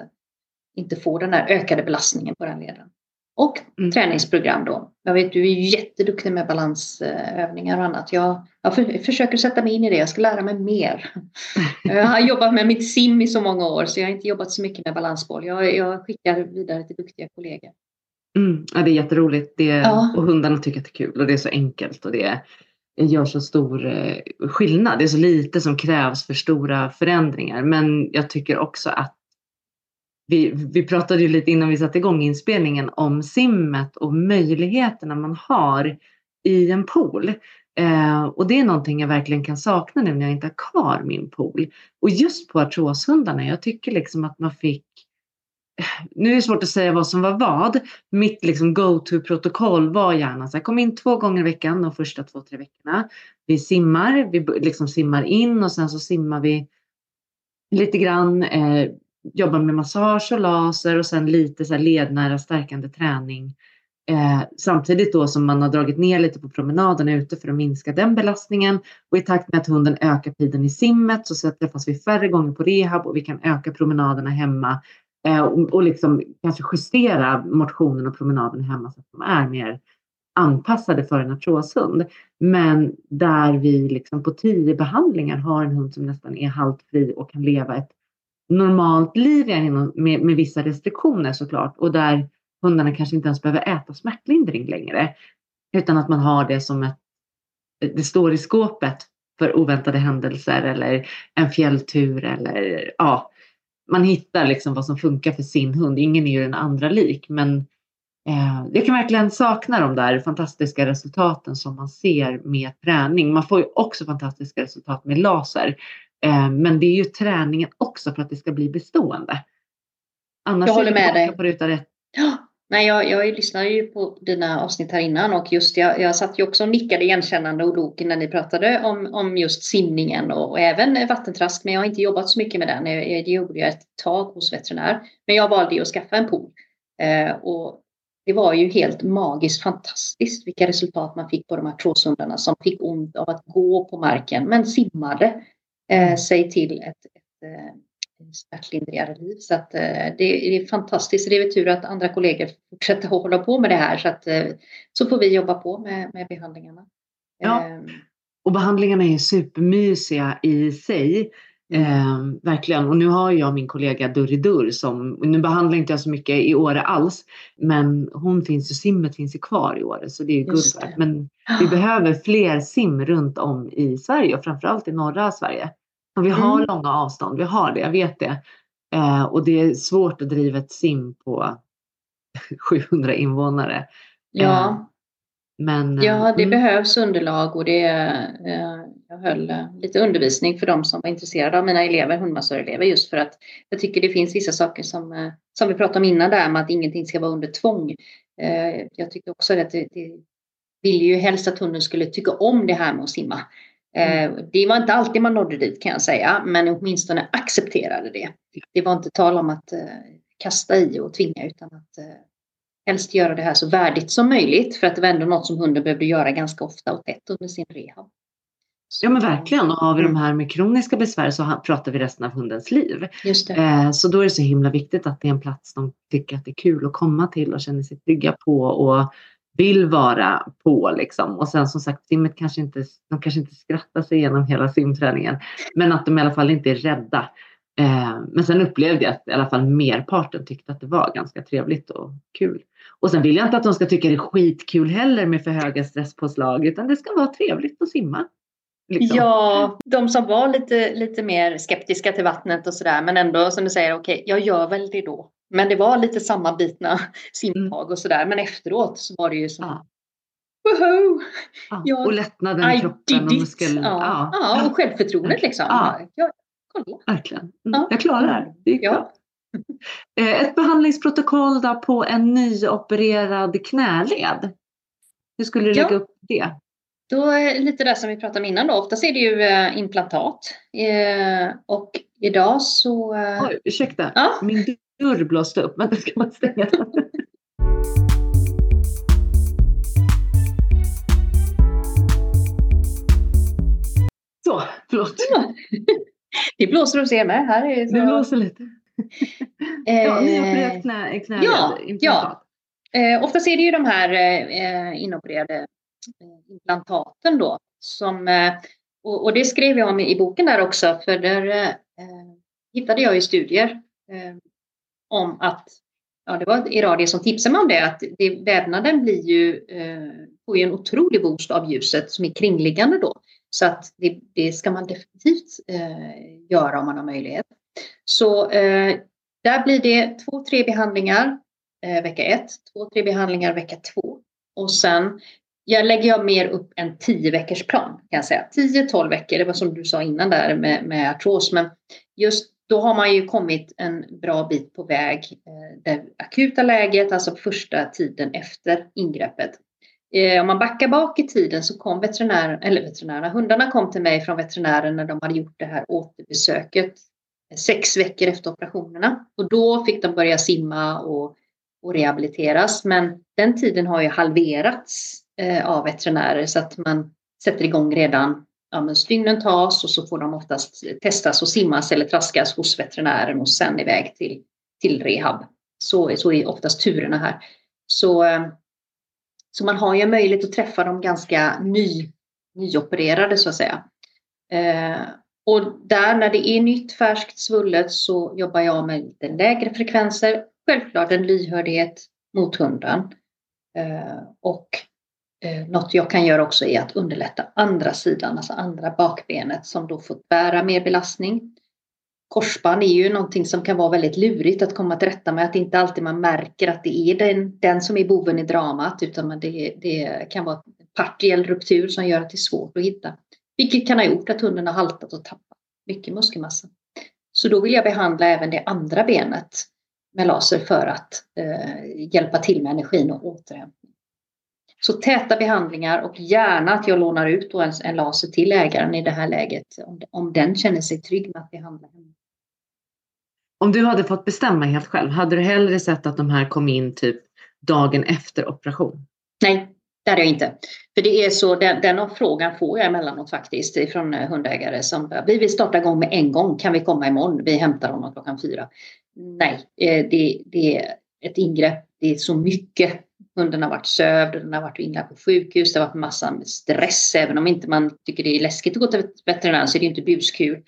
inte få den där ökade belastningen på den leden. Och mm. träningsprogram då. Jag vet du är jätteduktig med balansövningar och annat. Jag, jag för, försöker sätta mig in i det. Jag ska lära mig mer. jag har jobbat med mitt sim i så många år så jag har inte jobbat så mycket med balansboll. Jag, jag skickar vidare till duktiga kollegor. Mm, ja, det är jätteroligt det, ja. och hundarna tycker att det är kul och det är så enkelt och det gör så stor eh, skillnad. Det är så lite som krävs för stora förändringar men jag tycker också att vi, vi pratade ju lite innan vi satte igång inspelningen om simmet och möjligheterna man har i en pool. Eh, och det är någonting jag verkligen kan sakna nu när jag inte har kvar min pool. Och just på artroshundarna, jag tycker liksom att man fick nu är det svårt att säga vad som var vad. Mitt liksom go-to-protokoll var gärna så här, kom in två gånger i veckan de första två, tre veckorna. Vi simmar, vi liksom simmar in och sen så simmar vi lite grann. Eh, jobbar med massage och laser och sen lite så lednära stärkande träning. Eh, samtidigt då som man har dragit ner lite på promenaderna ute för att minska den belastningen. Och i takt med att hunden ökar tiden i simmet så träffas vi färre gånger på rehab och vi kan öka promenaderna hemma. Eh, och, och liksom kanske justera motionen och promenaden hemma så att de är mer anpassade för en artroshund. Men där vi liksom på tio behandlingar har en hund som nästan är haltfri och kan leva ett normalt liv med, med vissa restriktioner såklart och där hundarna kanske inte ens behöver äta smärtlindring längre. Utan att man har det som ett, det står i skåpet för oväntade händelser eller en fjälltur eller ja, man hittar liksom vad som funkar för sin hund. Ingen är ju den andra lik men eh, jag kan verkligen sakna de där fantastiska resultaten som man ser med träning. Man får ju också fantastiska resultat med laser. Eh, men det är ju träningen också för att det ska bli bestående. Annars jag håller med dig. På ruta rätt. Ja, nej, jag, jag lyssnade ju på dina avsnitt här innan och just jag, jag satt ju också och nickade igenkännande och log när ni pratade om, om just simningen och, och även vattentrask. Men jag har inte jobbat så mycket med den. Det gjorde jag ett tag hos veterinär. Men jag valde ju att skaffa en pool. Eh, och det var ju helt magiskt fantastiskt vilka resultat man fick på de här tråsundarna som fick ont av att gå på marken men simmade eh, sig till ett, ett eh, smärtlindrigare liv. Så att, eh, det, är fantastiskt. Det är tur att andra kollegor fortsätter att hålla på med det här så att eh, så får vi jobba på med, med behandlingarna. Ja. Ehm. Och behandlingarna är supermysiga i sig. Eh, verkligen. Och nu har jag min kollega Durridur som, nu behandlar inte jag så mycket i Åre alls, men hon finns ju, simmet finns ju kvar i Åre så det är ju guld Men vi behöver fler sim runt om i Sverige och framförallt i norra Sverige. Och vi har mm. långa avstånd, vi har det, jag vet det. Eh, och det är svårt att driva ett sim på 700 invånare. Ja. Eh, men, ja, det mm. behövs underlag och det, eh, jag höll eh, lite undervisning för de som var intresserade av mina elever, hundmassörelever, just för att jag tycker det finns vissa saker som, eh, som vi pratade om innan där med att ingenting ska vara under tvång. Eh, jag tycker också att det, det vill ju helst att hunden skulle tycka om det här med att simma. Mm. Det var inte alltid man nådde dit kan jag säga, men åtminstone accepterade det. Det var inte tal om att kasta i och tvinga utan att helst göra det här så värdigt som möjligt för att det var ändå något som hunden behövde göra ganska ofta och tätt under sin rehab. Ja men verkligen och har vi de här med kroniska besvär så pratar vi resten av hundens liv. Just eh, så då är det så himla viktigt att det är en plats de tycker att det är kul att komma till och känner sig trygga på och vill vara på liksom. Och sen som sagt simmet kanske inte, de kanske inte skrattar sig igenom hela simträningen men att de i alla fall inte är rädda. Eh, men sen upplevde jag att i alla fall merparten tyckte att det var ganska trevligt och kul. Och sen vill jag inte att de ska tycka det är skitkul heller med för höga stresspåslag utan det ska vara trevligt att simma. Liksom. Ja, de som var lite, lite mer skeptiska till vattnet och sådär men ändå som du säger, okej, okay, jag gör väl det då. Men det var lite sammanbitna simtag och sådär men efteråt så var det ju som ja. Woho! Ja, jag, och lättnaden i kroppen och muskeln. Ja, ja. och självförtroendet liksom. Ja. Kolla. Verkligen. Mm, ja. Jag klarar det. Det gick ja. Eh, ett behandlingsprotokoll då på en nyopererad knäled. Hur skulle du lägga upp det? Då är lite det som vi pratade om innan då. Oftast är det ju eh, implantat. Eh, och idag så... Oj, ursäkta, ja? min dörr blåste upp. Men ska man stänga den? Så, förlåt. Det blåser hos er med. Här är så... Det blåser lite. ja, ni har opererat knä, knä ja, ja. Eh, oftast är det ju de här eh, inopererade eh, implantaten då. Som, eh, och, och, det skrev jag om i boken där också, för där eh, hittade jag ju studier eh, om att, ja det var Iradier som tipsade mig om det, att det, vävnaden blir ju, eh, får ju en otrolig boost av ljuset som är kringliggande då. Så att det, det ska man definitivt eh, göra om man har möjlighet. Så eh, där blir det två, tre behandlingar eh, vecka ett, två, tre behandlingar vecka två. Och sen jag lägger jag mer upp en tio veckors plan kan jag säga. 10-12 veckor, det var som du sa innan där med, med artros. Men just då har man ju kommit en bra bit på väg. Eh, det akuta läget, alltså första tiden efter ingreppet. Eh, om man backar bak i tiden så kom veterinären, eller veterinärerna, hundarna kom till mig från veterinären när de hade gjort det här återbesöket eh, sex veckor efter operationerna. Och då fick de börja simma och, och rehabiliteras. Men den tiden har ju halverats av veterinärer så att man sätter igång redan ja, men stygnen tas och så får de oftast testas och simmas eller traskas hos veterinären och sen iväg till, till rehab. Så, så är oftast turerna här. Så, eh, så man har ju möjlighet att träffa de ganska ny, nyopererade så att säga. Eh, och där när det är nytt, färskt, svullet så jobbar jag med lite lägre frekvenser. Självklart en lyhördhet mot hunden. Eh, och Eh, något jag kan göra också är att underlätta andra sidan, alltså andra bakbenet som då får bära mer belastning. Korsband är ju någonting som kan vara väldigt lurigt att komma till rätta med, att inte alltid man märker att det är den, den som är boven i dramat utan det, det kan vara en partiell ruptur som gör att det är svårt att hitta. Vilket kan ha gjort att hunden har haltat och tappat mycket muskelmassa. Så då vill jag behandla även det andra benet med laser för att eh, hjälpa till med energin och återhämtning. Så täta behandlingar och gärna att jag lånar ut en, en laser till ägaren i det här läget om, om den känner sig trygg med att behandla henne. Om du hade fått bestämma helt själv, hade du hellre sett att de här kom in typ dagen efter operation? Nej, det hade jag inte. För det är så, den, den frågan får jag emellanåt faktiskt från eh, hundägare som vi vill starta igång med en gång, kan vi komma imorgon? Vi hämtar honom klockan fyra. Nej, eh, det, det är ett ingrepp, det är så mycket Hunden har varit sövd, den har varit inlagd på sjukhus, det har varit massa stress. Även om inte man tycker det är läskigt att gå till veterinären så är det inte buskul.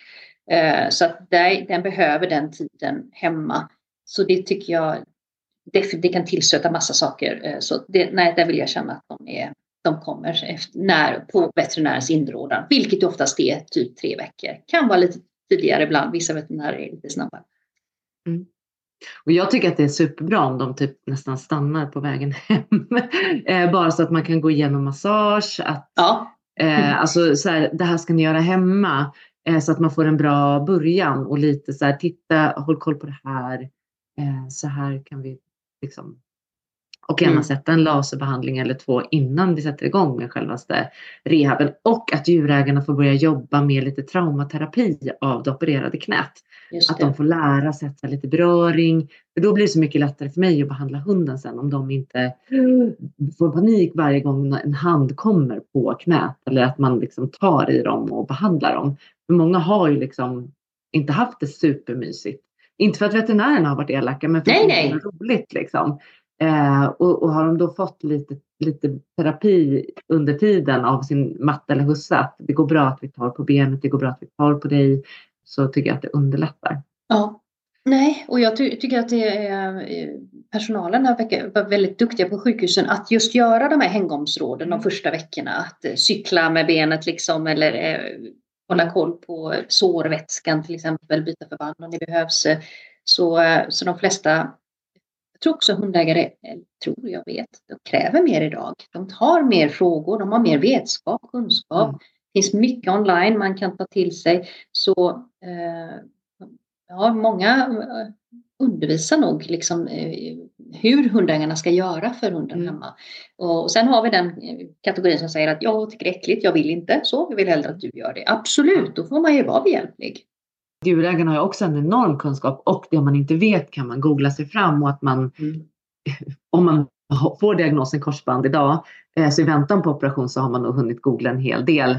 Eh, så att den behöver den tiden hemma. Så det tycker jag, det, kan tillstöta massa saker. Eh, så det, nej, där vill jag känna att de, är, de kommer efter, när, på veterinärens inrådan, vilket oftast är typ tre veckor. Kan vara lite tidigare ibland, vissa veterinärer är lite snabbare. Mm. Och jag tycker att det är superbra om de typ nästan stannar på vägen hem. Eh, bara så att man kan gå igenom massage. Att, ja. eh, alltså så här, det här ska ni göra hemma. Eh, så att man får en bra början och lite så här, titta, håll koll på det här. Eh, så här kan vi liksom och gärna mm. sätta en laserbehandling eller två innan vi sätter igång med självaste rehaben. Och att djurägarna får börja jobba med lite traumaterapi av det opererade knät. Att de får lära sätta lite beröring. För då blir det så mycket lättare för mig att behandla hunden sen om de inte får panik varje gång en hand kommer på knät. Eller att man liksom tar i dem och behandlar dem. För många har ju liksom inte haft det supermysigt. Inte för att veterinärerna har varit elaka men för nej, att det är roligt. Liksom. Eh, och, och, har de då fått lite, lite terapi under tiden av sin matte eller husse, att det går bra att vi tar på benet, det går bra att vi tar på dig, så tycker jag att det underlättar. Ja, nej, och jag ty tycker att det är, eh, personalen har varit väldigt duktiga på sjukhusen att just göra de här hängomsråden de mm. första veckorna. Att eh, cykla med benet liksom eller eh, hålla koll på sårvätskan till exempel, byta förband om det behövs. Så, eh, så de flesta jag tror också hundägare, tror jag vet, de kräver mer idag. De tar mer frågor, de har mer vetskap, kunskap. Mm. Det finns mycket online man kan ta till sig. Så eh, ja, många eh, undervisar nog liksom, eh, hur hundägarna ska göra för hunden mm. hemma. Och sen har vi den kategorin som säger att jag tycker det är äckligt, jag vill inte så, jag vill hellre att du gör det. Absolut, då får man ju vara behjälplig. Djurägarna har också en enorm kunskap och det man inte vet kan man googla sig fram och att man mm. om man får diagnosen korsband idag eh, så i väntan på operation så har man nog hunnit googla en hel del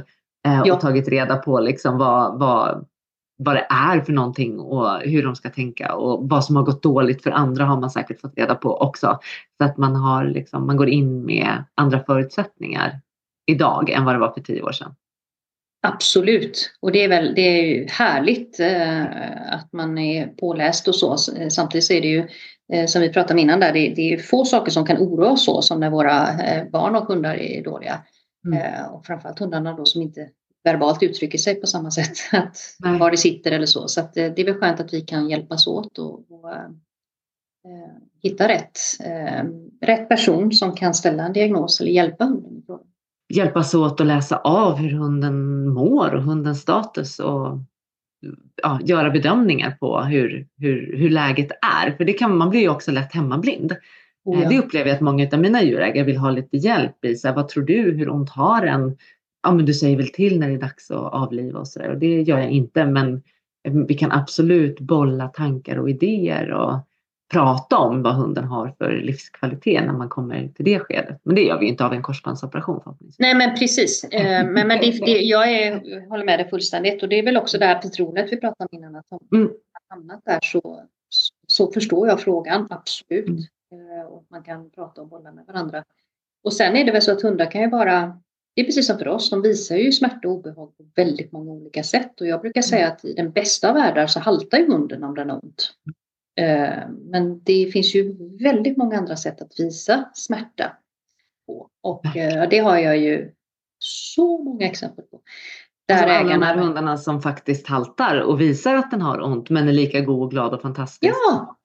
eh, och ja. tagit reda på liksom vad, vad, vad det är för någonting och hur de ska tänka och vad som har gått dåligt för andra har man säkert fått reda på också. Så att man, har liksom, man går in med andra förutsättningar idag än vad det var för tio år sedan. Absolut, och det är väl det är ju härligt eh, att man är påläst och så. Samtidigt så är det ju eh, som vi pratade om innan där, det, det är få saker som kan oroa oss så som när våra eh, barn och hundar är dåliga. Mm. Eh, och framförallt hundarna då som inte verbalt uttrycker sig på samma sätt, att var det sitter eller så. Så eh, det är väl skönt att vi kan hjälpas åt och, och eh, hitta rätt, rätt person som kan ställa en diagnos eller hjälpa hunden hjälpas åt att läsa av hur hunden mår och hundens status och ja, göra bedömningar på hur, hur, hur läget är. För det kan, man blir ju också lätt hemmablind. Oh ja. Det upplever jag att många av mina djurägare vill ha lite hjälp i. Så här, vad tror du, hur ont har den? Ja, men du säger väl till när det är dags att avliva och så där. Och det gör jag inte, men vi kan absolut bolla tankar och idéer och prata om vad hunden har för livskvalitet när man kommer till det skedet. Men det gör vi inte av en korsbandsoperation Nej men precis. Eh, men, men det, det, jag är, håller med dig fullständigt och det är väl också det här förtroendet vi pratade om innan. Att om mm. hamnat där så, så förstår jag frågan, absolut. Mm. Eh, och man kan prata och bolla med varandra. Och sen är det väl så att hundar kan ju bara det är precis som för oss, de visar ju smärta och obehag på väldigt många olika sätt. Och jag brukar säga mm. att i den bästa av världar så haltar ju hunden om den har ont. Eh, men det finns ju väldigt många andra sätt att visa smärta på. Och eh, det har jag ju så många exempel på. Där alltså alla ägarna... de här hundarna som faktiskt haltar och visar att den har ont men är lika god och glad och fantastisk. Ja.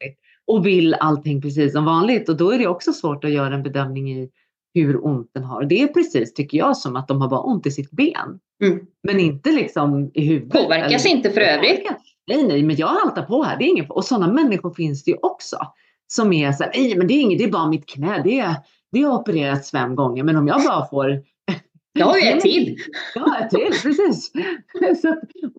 Och vill allting precis som vanligt. Och då är det också svårt att göra en bedömning i hur ont den har. Det är precis, tycker jag, som att de har bara ont i sitt ben. Mm. Men inte liksom i huvudet. Påverkas eller, inte för övrigt. Nej, nej, men jag haltar på här. Det är ingen, och sådana människor finns det ju också. Som är så här, nej men det är inget, det är bara mitt knä. Det, är, det har opererats fem gånger. Men om jag bara får jag har ju ett till. Ja, ett till, precis. Så,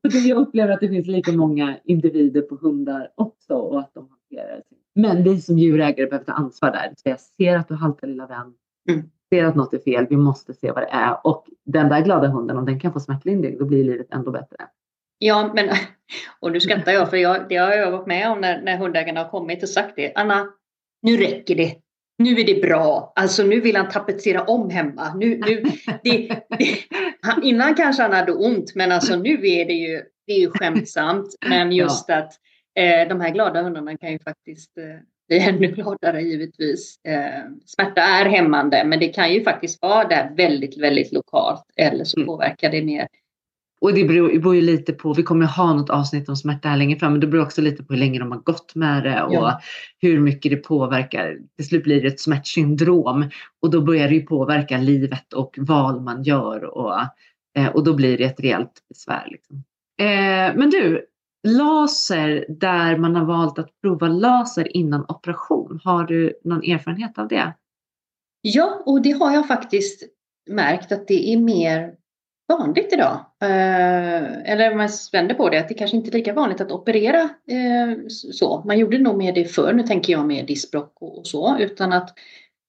och jag upplever att det finns lika många individer på hundar också och att de hanterar det. Men vi som djurägare behöver ta ansvar där. Så jag ser att du haltar lilla vän. Mm. Ser att något är fel. Vi måste se vad det är. Och den där glada hunden, om den kan få smärtlindring, då blir livet ändå bättre. Ja, men och nu skrattar jag för jag, det har jag varit med om när, när hundägarna har kommit och sagt det. Anna, nu räcker det. Nu är det bra. Alltså nu vill han tapetsera om hemma. Nu, nu, det, det, innan kanske han hade ont men alltså nu är det ju, det är ju skämtsamt. Men just ja. att eh, de här glada hundarna kan ju faktiskt eh, bli ännu gladare givetvis. Eh, smärta är hämmande men det kan ju faktiskt vara där väldigt, väldigt lokalt eller så mm. påverkar det mer och det beror, beror ju lite på, vi kommer ha något avsnitt om smärta här längre fram, men det beror också lite på hur länge de har gått med det och ja. hur mycket det påverkar. Till slut blir det ett smärtsyndrom och då börjar det ju påverka livet och val man gör och, eh, och då blir det ett rejält besvär. Liksom. Eh, men du, laser där man har valt att prova laser innan operation, har du någon erfarenhet av det? Ja, och det har jag faktiskt märkt att det är mer vanligt idag. Eh, eller om man vänder på det, att det kanske inte är lika vanligt att operera eh, så. Man gjorde nog mer det förr, nu tänker jag med diskbråck och, så, utan att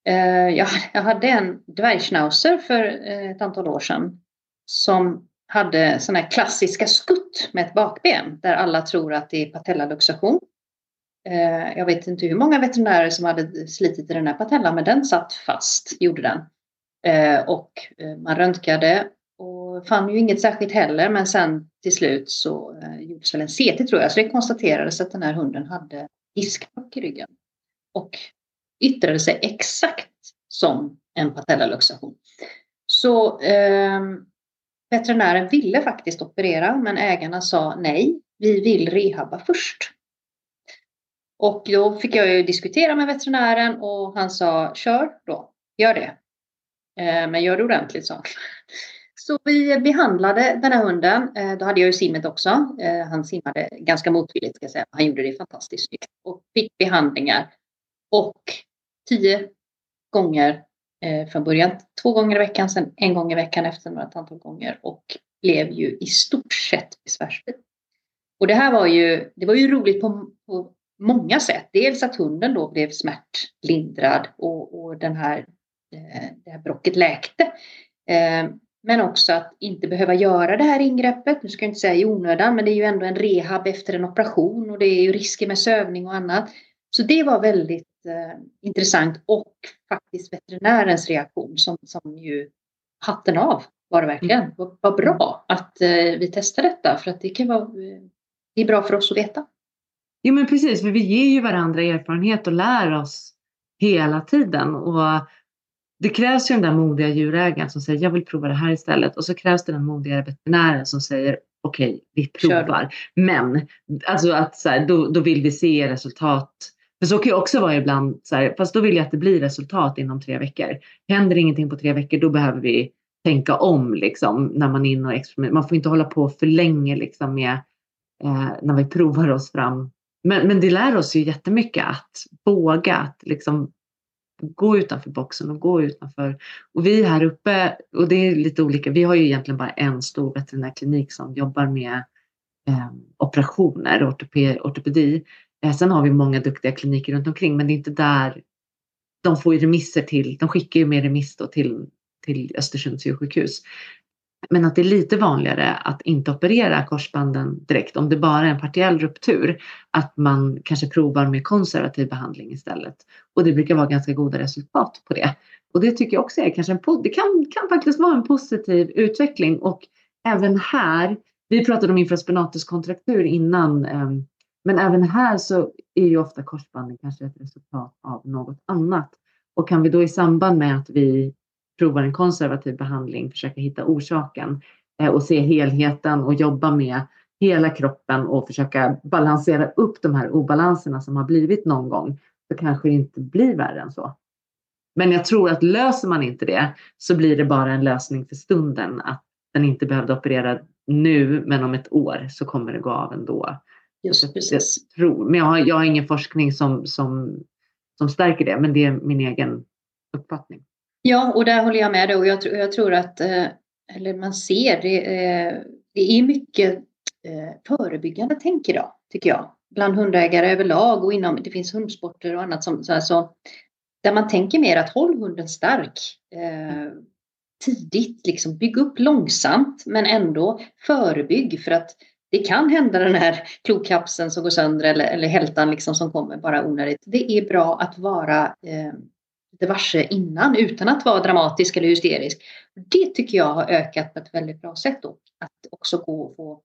eh, jag, jag hade en dvärgschnauzer för eh, ett antal år sedan som hade sådana här klassiska skutt med ett bakben där alla tror att det är patellaluxation. Eh, jag vet inte hur många veterinärer som hade slitit i den här patellan men den satt fast, gjorde den. Eh, och man röntgade och fann ju inget särskilt heller men sen till slut så eh, gjordes väl en CT tror jag så det konstaterades att den här hunden hade diskbråck i ryggen. Och yttrade sig exakt som en patellaluxation. Så eh, veterinären ville faktiskt operera men ägarna sa nej, vi vill rehabba först. Och då fick jag ju diskutera med veterinären och han sa kör då, gör det. Eh, men gör det ordentligt, sa så vi behandlade den här hunden. Eh, då hade jag ju simmet också. Eh, han simmade ganska motvilligt ska jag säga. Han gjorde det fantastiskt snyggt och fick behandlingar. Och tio gånger eh, från början, två gånger i veckan, sen en gång i veckan efter några antal gånger och blev ju i stort sett besvärsfri. Och det här var ju, det var ju roligt på, på många sätt. Dels att hunden då blev smärtlindrad och, och den här, det här brocket läkte. Men också att inte behöva göra det här ingreppet. Nu ska jag inte säga i onödan, men det är ju ändå en rehab efter en operation och det är ju risker med sövning och annat. Så det var väldigt eh, intressant och faktiskt veterinärens reaktion som, som ju hatten av var det verkligen. Mm. Vad, vad bra att eh, vi testar detta för att det kan vara eh, det är bra för oss att veta. Jo men precis, för vi ger ju varandra erfarenhet och lär oss hela tiden. Och det krävs ju den där modiga djurägaren som säger jag vill prova det här istället och så krävs det den modiga veterinären som säger okej, okay, vi provar. Men alltså att så här, då, då vill vi se resultat. För så kan ju också vara ibland, så här, fast då vill jag att det blir resultat inom tre veckor. Händer ingenting på tre veckor, då behöver vi tänka om liksom när man är inne och experimenterar. Man får inte hålla på för länge liksom med eh, när vi provar oss fram. Men, men det lär oss ju jättemycket att våga att liksom gå utanför boxen och gå utanför. Och vi här uppe, och det är lite olika, vi har ju egentligen bara en stor veterinärklinik som jobbar med eh, operationer, ortoped, ortopedi. Eh, sen har vi många duktiga kliniker runt omkring men det är inte där de får ju remisser till, de skickar ju med remiss då till, till Östersunds djursjukhus. Men att det är lite vanligare att inte operera korsbanden direkt om det bara är en partiell ruptur. Att man kanske provar med konservativ behandling istället. Och det brukar vara ganska goda resultat på det. Och det tycker jag också är kanske en, det kan, kan faktiskt vara en positiv utveckling. Och även här, vi pratade om infraspinatus kontraktur innan. Ehm, men även här så är ju ofta korsbanden kanske ett resultat av något annat. Och kan vi då i samband med att vi provar en konservativ behandling försöka hitta orsaken eh, och se helheten och jobba med hela kroppen och försöka balansera upp de här obalanserna som har blivit någon gång så kanske det inte blir värre än så. Men jag tror att löser man inte det så blir det bara en lösning för stunden att den inte behövde operera nu men om ett år så kommer det gå av ändå. Just precis. Jag tror, men jag har, jag har ingen forskning som, som, som stärker det men det är min egen uppfattning. Ja, och där håller jag med och jag, jag tror att, eh, eller man ser, det, eh, det är mycket eh, förebyggande tänk idag, tycker jag. Bland hundägare överlag och inom, det finns hundsporter och annat som, så, så där man tänker mer att håll hunden stark eh, tidigt, liksom bygg upp långsamt men ändå förebygg för att det kan hända den här klokapseln som går sönder eller, eller hältan liksom som kommer bara onödigt. Det är bra att vara eh, lite varse innan utan att vara dramatisk eller hysterisk. Det tycker jag har ökat på ett väldigt bra sätt. Då. Att också gå och få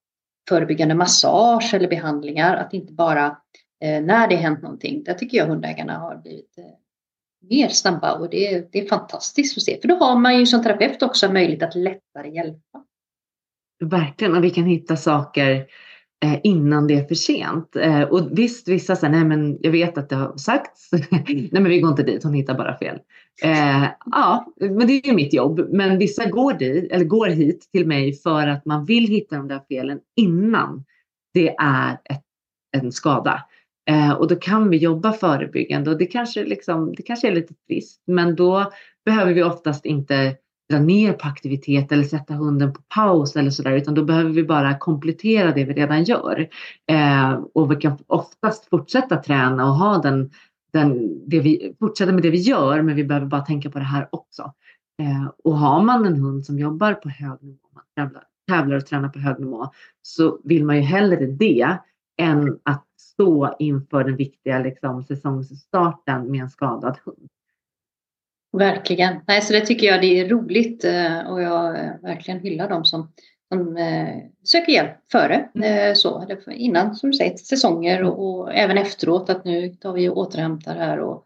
förebyggande massage eller behandlingar. Att inte bara eh, när det hänt någonting. Där tycker jag hundägarna har blivit eh, mer snabba och det är, det är fantastiskt att se. För då har man ju som terapeut också möjlighet att lättare hjälpa. Verkligen, och vi kan hitta saker innan det är för sent. Eh, och visst, vissa säger nej men jag vet att det har sagts. nej men vi går inte dit, hon hittar bara fel. Eh, ja, men det är ju mitt jobb. Men vissa går, dit, eller går hit till mig för att man vill hitta de där felen innan det är ett, en skada. Eh, och då kan vi jobba förebyggande och det kanske, liksom, det kanske är lite trist men då behöver vi oftast inte dra ner på aktivitet eller sätta hunden på paus eller sådär utan då behöver vi bara komplettera det vi redan gör. Eh, och vi kan oftast fortsätta träna och ha den, den, det vi, fortsätta med det vi gör men vi behöver bara tänka på det här också. Eh, och har man en hund som jobbar på hög nivå, man tävlar, tävlar och tränar på hög nivå så vill man ju hellre det än att stå inför den viktiga liksom, säsongsstarten med en skadad hund. Verkligen. Nej, så det tycker jag det är roligt eh, och jag verkligen hyllar dem som, som eh, söker hjälp före. Mm. Eh, så, innan, som du säger, säsonger och, och, även efteråt att nu tar vi och återhämtar här. Och,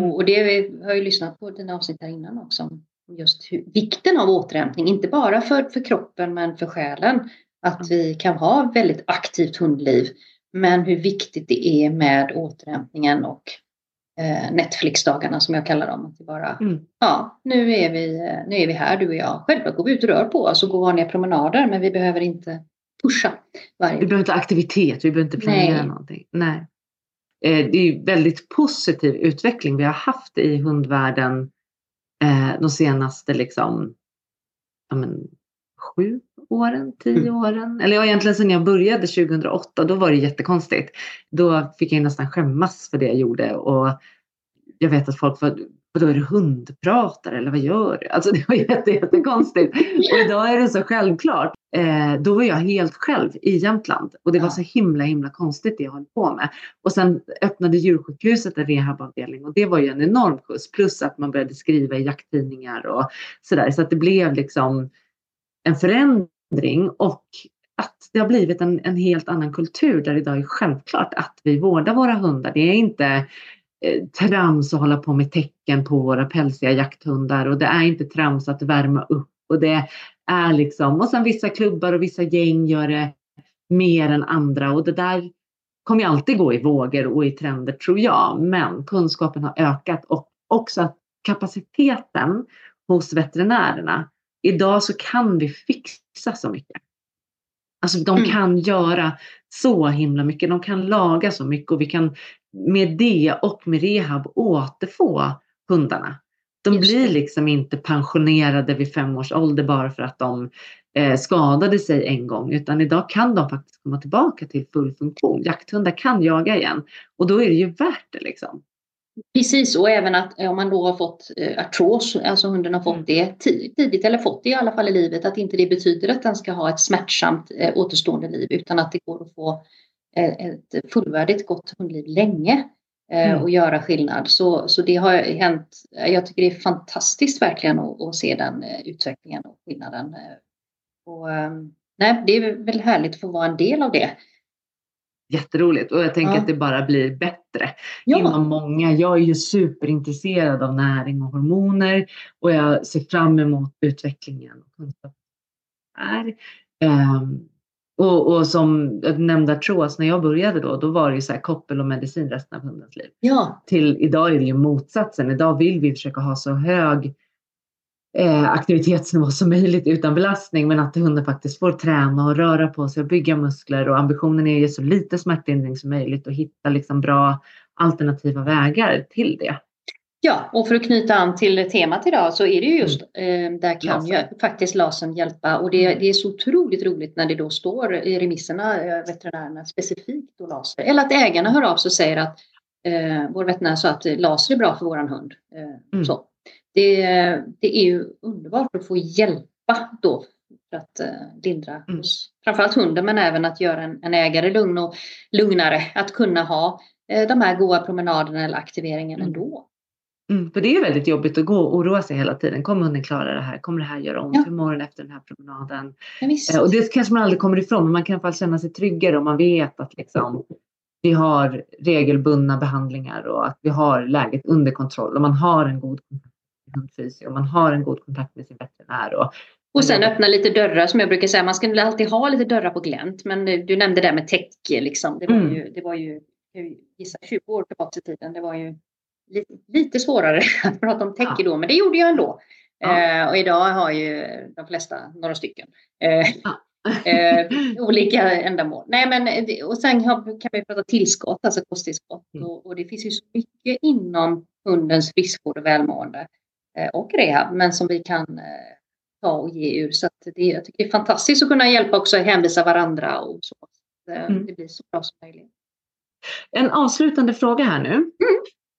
och, det vi har ju lyssnat på dina avsnitt här innan också. Just hur, vikten av återhämtning, inte bara för, för kroppen men för själen. Att vi kan ha väldigt aktivt hundliv. Men hur viktigt det är med återhämtningen och eh, Netflix-dagarna som jag kallar dem. Att det bara, mm. ja, nu är, vi, nu är vi här du och jag. Självklart går vi ut och rör på oss och går vanliga promenader men vi behöver inte pusha varje Vi behöver inte aktivitet, vi behöver inte planera Nej. någonting. Nej. Eh, det är väldigt positiv utveckling vi har haft i hundvärlden eh, de senaste liksom, ja, men, sju åren, tio mm. åren. Eller ja, egentligen sedan jag började 2008, då var det jättekonstigt. Då fick jag nästan skämmas för det jag gjorde och jag vet att folk var och då är du hundpratare eller vad gör du? Alltså det var jätte, jättekonstigt. Och idag är det så självklart. Eh, då var jag helt själv i Jämtland och det var så himla himla konstigt det jag höll på med. Och sen öppnade djursjukhuset en rehabavdelning och det var ju en enorm skjuts. Plus att man började skriva i jakttidningar och sådär. Så att det blev liksom en förändring och att det har blivit en, en helt annan kultur där idag är självklart att vi vårdar våra hundar. Det är inte Eh, trams att hålla på med tecken på våra pälsiga jakthundar och det är inte trams att värma upp och det är liksom och sen vissa klubbar och vissa gäng gör det mer än andra och det där kommer ju alltid gå i vågor och i trender tror jag. Men kunskapen har ökat och också att kapaciteten hos veterinärerna. Idag så kan vi fixa så mycket. Alltså de mm. kan göra så himla mycket. De kan laga så mycket och vi kan med det och med rehab återfå hundarna. De blir liksom inte pensionerade vid fem års ålder bara för att de eh, skadade sig en gång utan idag kan de faktiskt komma tillbaka till full funktion. Jakthundar kan jaga igen och då är det ju värt det liksom. Precis, och även att om man då har fått eh, artros, alltså hunden har fått mm. det tidigt eller fått det i alla fall i livet, att inte det betyder att den ska ha ett smärtsamt eh, återstående liv utan att det går att få eh, ett fullvärdigt gott hundliv länge mm. och göra skillnad. Så, så det har hänt. Jag tycker det är fantastiskt verkligen att, att se den utvecklingen och skillnaden. Och, nej, det är väl härligt att få vara en del av det jätteroligt och jag tänker ja. att det bara blir bättre ja. inom många. Jag är ju superintresserad av näring och hormoner och jag ser fram emot utvecklingen och kunskapen Um, och, och som jag nämnde artros, när jag började då, då var det ju så här koppel och medicin resten av hundens liv. Ja. Till idag är det ju motsatsen. Idag vill vi försöka ha så hög eh, aktivitetsnivå som möjligt utan belastning men att hunden faktiskt får träna och röra på sig och bygga muskler och ambitionen är ju så lite smärtlindring som möjligt och hitta liksom bra alternativa vägar till det. Ja, och för att knyta an till temat idag så är det ju just mm. eh, där kan ju faktiskt LASEN hjälpa och det, mm. det, är så otroligt roligt när det då står i remisserna, eh, veterinärerna specifikt då laser, eller att ägarna hör av sig och säger att eh, vår veterinär sa att laser är bra för våran hund. Eh, mm. så det, det är ju underbart att få hjälpa då för att uh, lindra mm. framförallt hunden men även att göra en, en ägare lugn och lugnare. Att kunna ha uh, de här goda promenaderna eller aktiveringen mm. ändå. Mm, för det är väldigt jobbigt att gå och oroa sig hela tiden. Kommer hunden klara det här? Kommer det här göra ont? Ja. Hur mår den efter den här promenaden? Ja, eh, och det kanske man aldrig kommer ifrån, men man kan i alla fall känna sig tryggare om man vet att liksom, vi har regelbundna behandlingar och att vi har läget under kontroll och man har en god kontakt hundfysio och man har en god kontakt med sin veterinär. Och, och sen öppna lite dörrar som jag brukar säga. Man ska alltid ha lite dörrar på glänt. Men du nämnde det med täcke. Liksom. Det, var mm. ju, det var ju, jag gissar 20 år tillbaka i tiden. Det var ju lite, lite svårare att prata om täcke ja. då. Men det gjorde jag ändå. Ja. Eh, och idag har ju de flesta några stycken. Eh, ja. eh, olika ändamål. Nej, men, och sen kan vi prata tillskott, alltså kosttillskott. Mm. Och, och, det finns ju så mycket inom hundens friskvård och välmående. Eh, och rehab, men som vi kan eh, ta och ge ur. Så det, jag tycker det är fantastiskt att kunna hjälpa också, hänvisa varandra och så. Eh, mm. Det blir så bra som möjligt. En avslutande fråga här nu. Mm.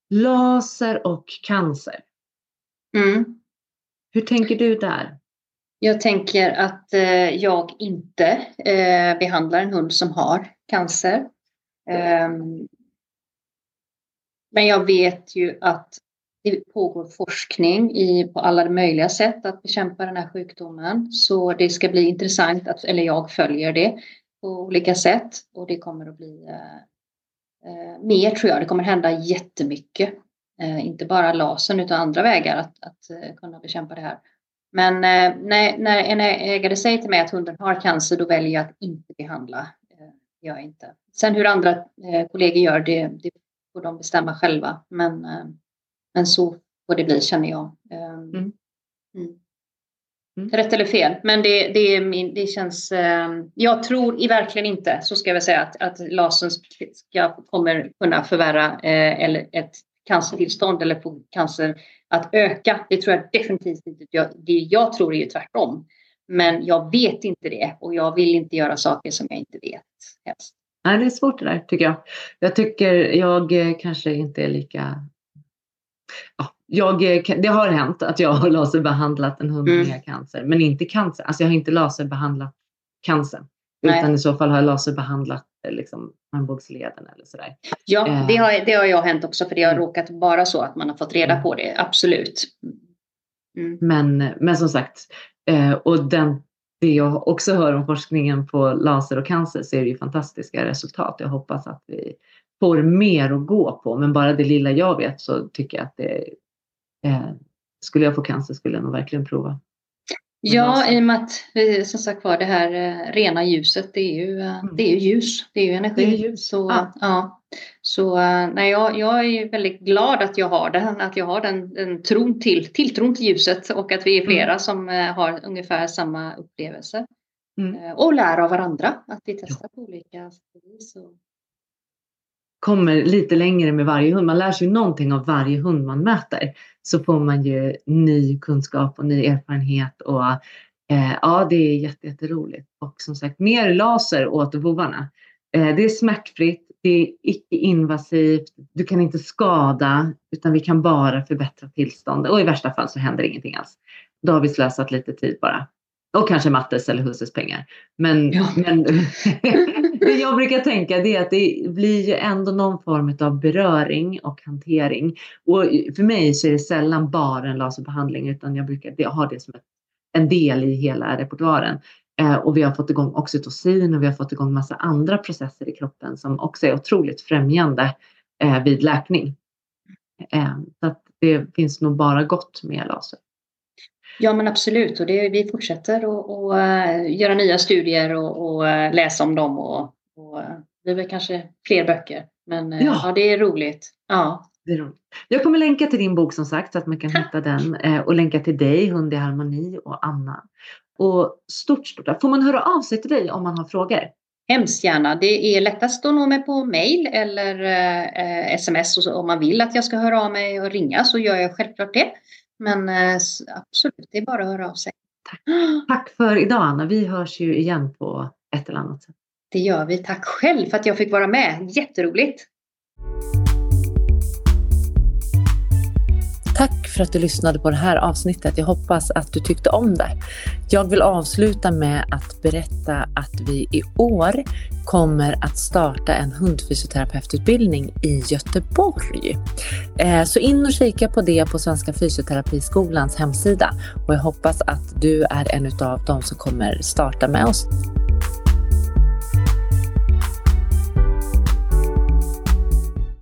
Laser och cancer. Mm. Hur tänker du där? Jag tänker att eh, jag inte eh, behandlar en hund som har cancer. Eh, men jag vet ju att det pågår forskning i, på alla möjliga sätt att bekämpa den här sjukdomen. Så det ska bli intressant, att, eller jag följer det på olika sätt. Och det kommer att bli eh, eh, mer tror jag. Det kommer hända jättemycket. Eh, inte bara lasern utan andra vägar att, att eh, kunna bekämpa det här. Men eh, när, när en ägare säger till mig att hunden har cancer då väljer jag att inte behandla. Eh, gör jag inte. Sen hur andra eh, kollegor gör det, det får de bestämma själva. Men eh, men så får det bli känner jag. Ehm, mm. Mm. Mm. Rätt eller fel, men det, det, det känns... Ehm, jag tror i verkligen inte, så ska jag väl säga, att, att lasern ska, kommer kunna förvärra eh, eller ett cancertillstånd eller få cancer att öka. Det tror jag definitivt inte. Jag, det jag tror är ju tvärtom. Men jag vet inte det och jag vill inte göra saker som jag inte vet helst. Nej, det är svårt det där tycker jag. Jag tycker jag eh, kanske inte är lika jag, det har hänt att jag har laserbehandlat en hund mm. med cancer, men inte cancer. Alltså jag har inte laserbehandlat cancer. Nej. Utan i så fall har jag laserbehandlat liksom, armbågsleden eller sådär. Ja, eh. det har, det har jag hänt också för det har mm. råkat vara så att man har fått reda mm. på det, absolut. Mm. Men, men som sagt, eh, och den, det jag också hör om forskningen på laser och cancer så är det ju fantastiska resultat. Jag hoppas att vi får mer att gå på, men bara det lilla jag vet så tycker jag att det eh, skulle jag få cancer skulle jag nog verkligen prova. Ja, i och med att som sagt var det här eh, rena ljuset, det är ju, eh, mm. det är ju ljus, det är ju energi. Det är ljus. Så, ja. ja. så eh, nej, jag, jag är väldigt glad att jag har den, att jag har den, den tron till, tilltron till ljuset och att vi är flera mm. som har ungefär samma upplevelse. Mm. Och lär av varandra, att vi testar ja. på olika vis. Och... Kommer lite längre med varje hund. Man lär sig någonting av varje hund man möter så får man ju ny kunskap och ny erfarenhet och eh, ja, det är jätteroligt. Och som sagt, mer laser åt vovarna. Eh, det är smärtfritt, det är icke-invasivt, du kan inte skada utan vi kan bara förbättra tillståndet och i värsta fall så händer ingenting alls. Då har vi slösat lite tid bara. Och kanske Mattes eller husses pengar. Men, ja. men det jag brukar tänka det är att det blir ju ändå någon form av beröring och hantering. Och för mig så är det sällan bara en laserbehandling utan jag brukar ha det som en del i hela repertoaren. Eh, och vi har fått igång oxytocin och vi har fått igång massa andra processer i kroppen som också är otroligt främjande eh, vid läkning. Eh, så att det finns nog bara gott med laser. Ja men absolut och det, vi fortsätter att göra nya studier och, och, läsa om dem och, och det blir kanske fler böcker. Men ja. ja, det är roligt. Ja. Det är roligt. Jag kommer länka till din bok som sagt så att man kan hitta den och länka till dig, Hund i harmoni och Anna. Och stort, stort. Får man höra av sig till dig om man har frågor? Hemskt gärna. Det är lättast att nå mig på mail eller eh, sms. Och om man vill att jag ska höra av mig och ringa så gör jag självklart det. Men eh, absolut, det är bara att höra av sig. Tack. Tack för idag Anna. Vi hörs ju igen på ett eller annat sätt. Det gör vi. Tack själv för att jag fick vara med. Jätteroligt. Tack för att du lyssnade på det här avsnittet. Jag hoppas att du tyckte om det. Jag vill avsluta med att berätta att vi i år kommer att starta en hundfysioterapeututbildning i Göteborg. Eh, så in och kika på det på Svenska Fysioterapiskolans hemsida och jag hoppas att du är en av de som kommer starta med oss.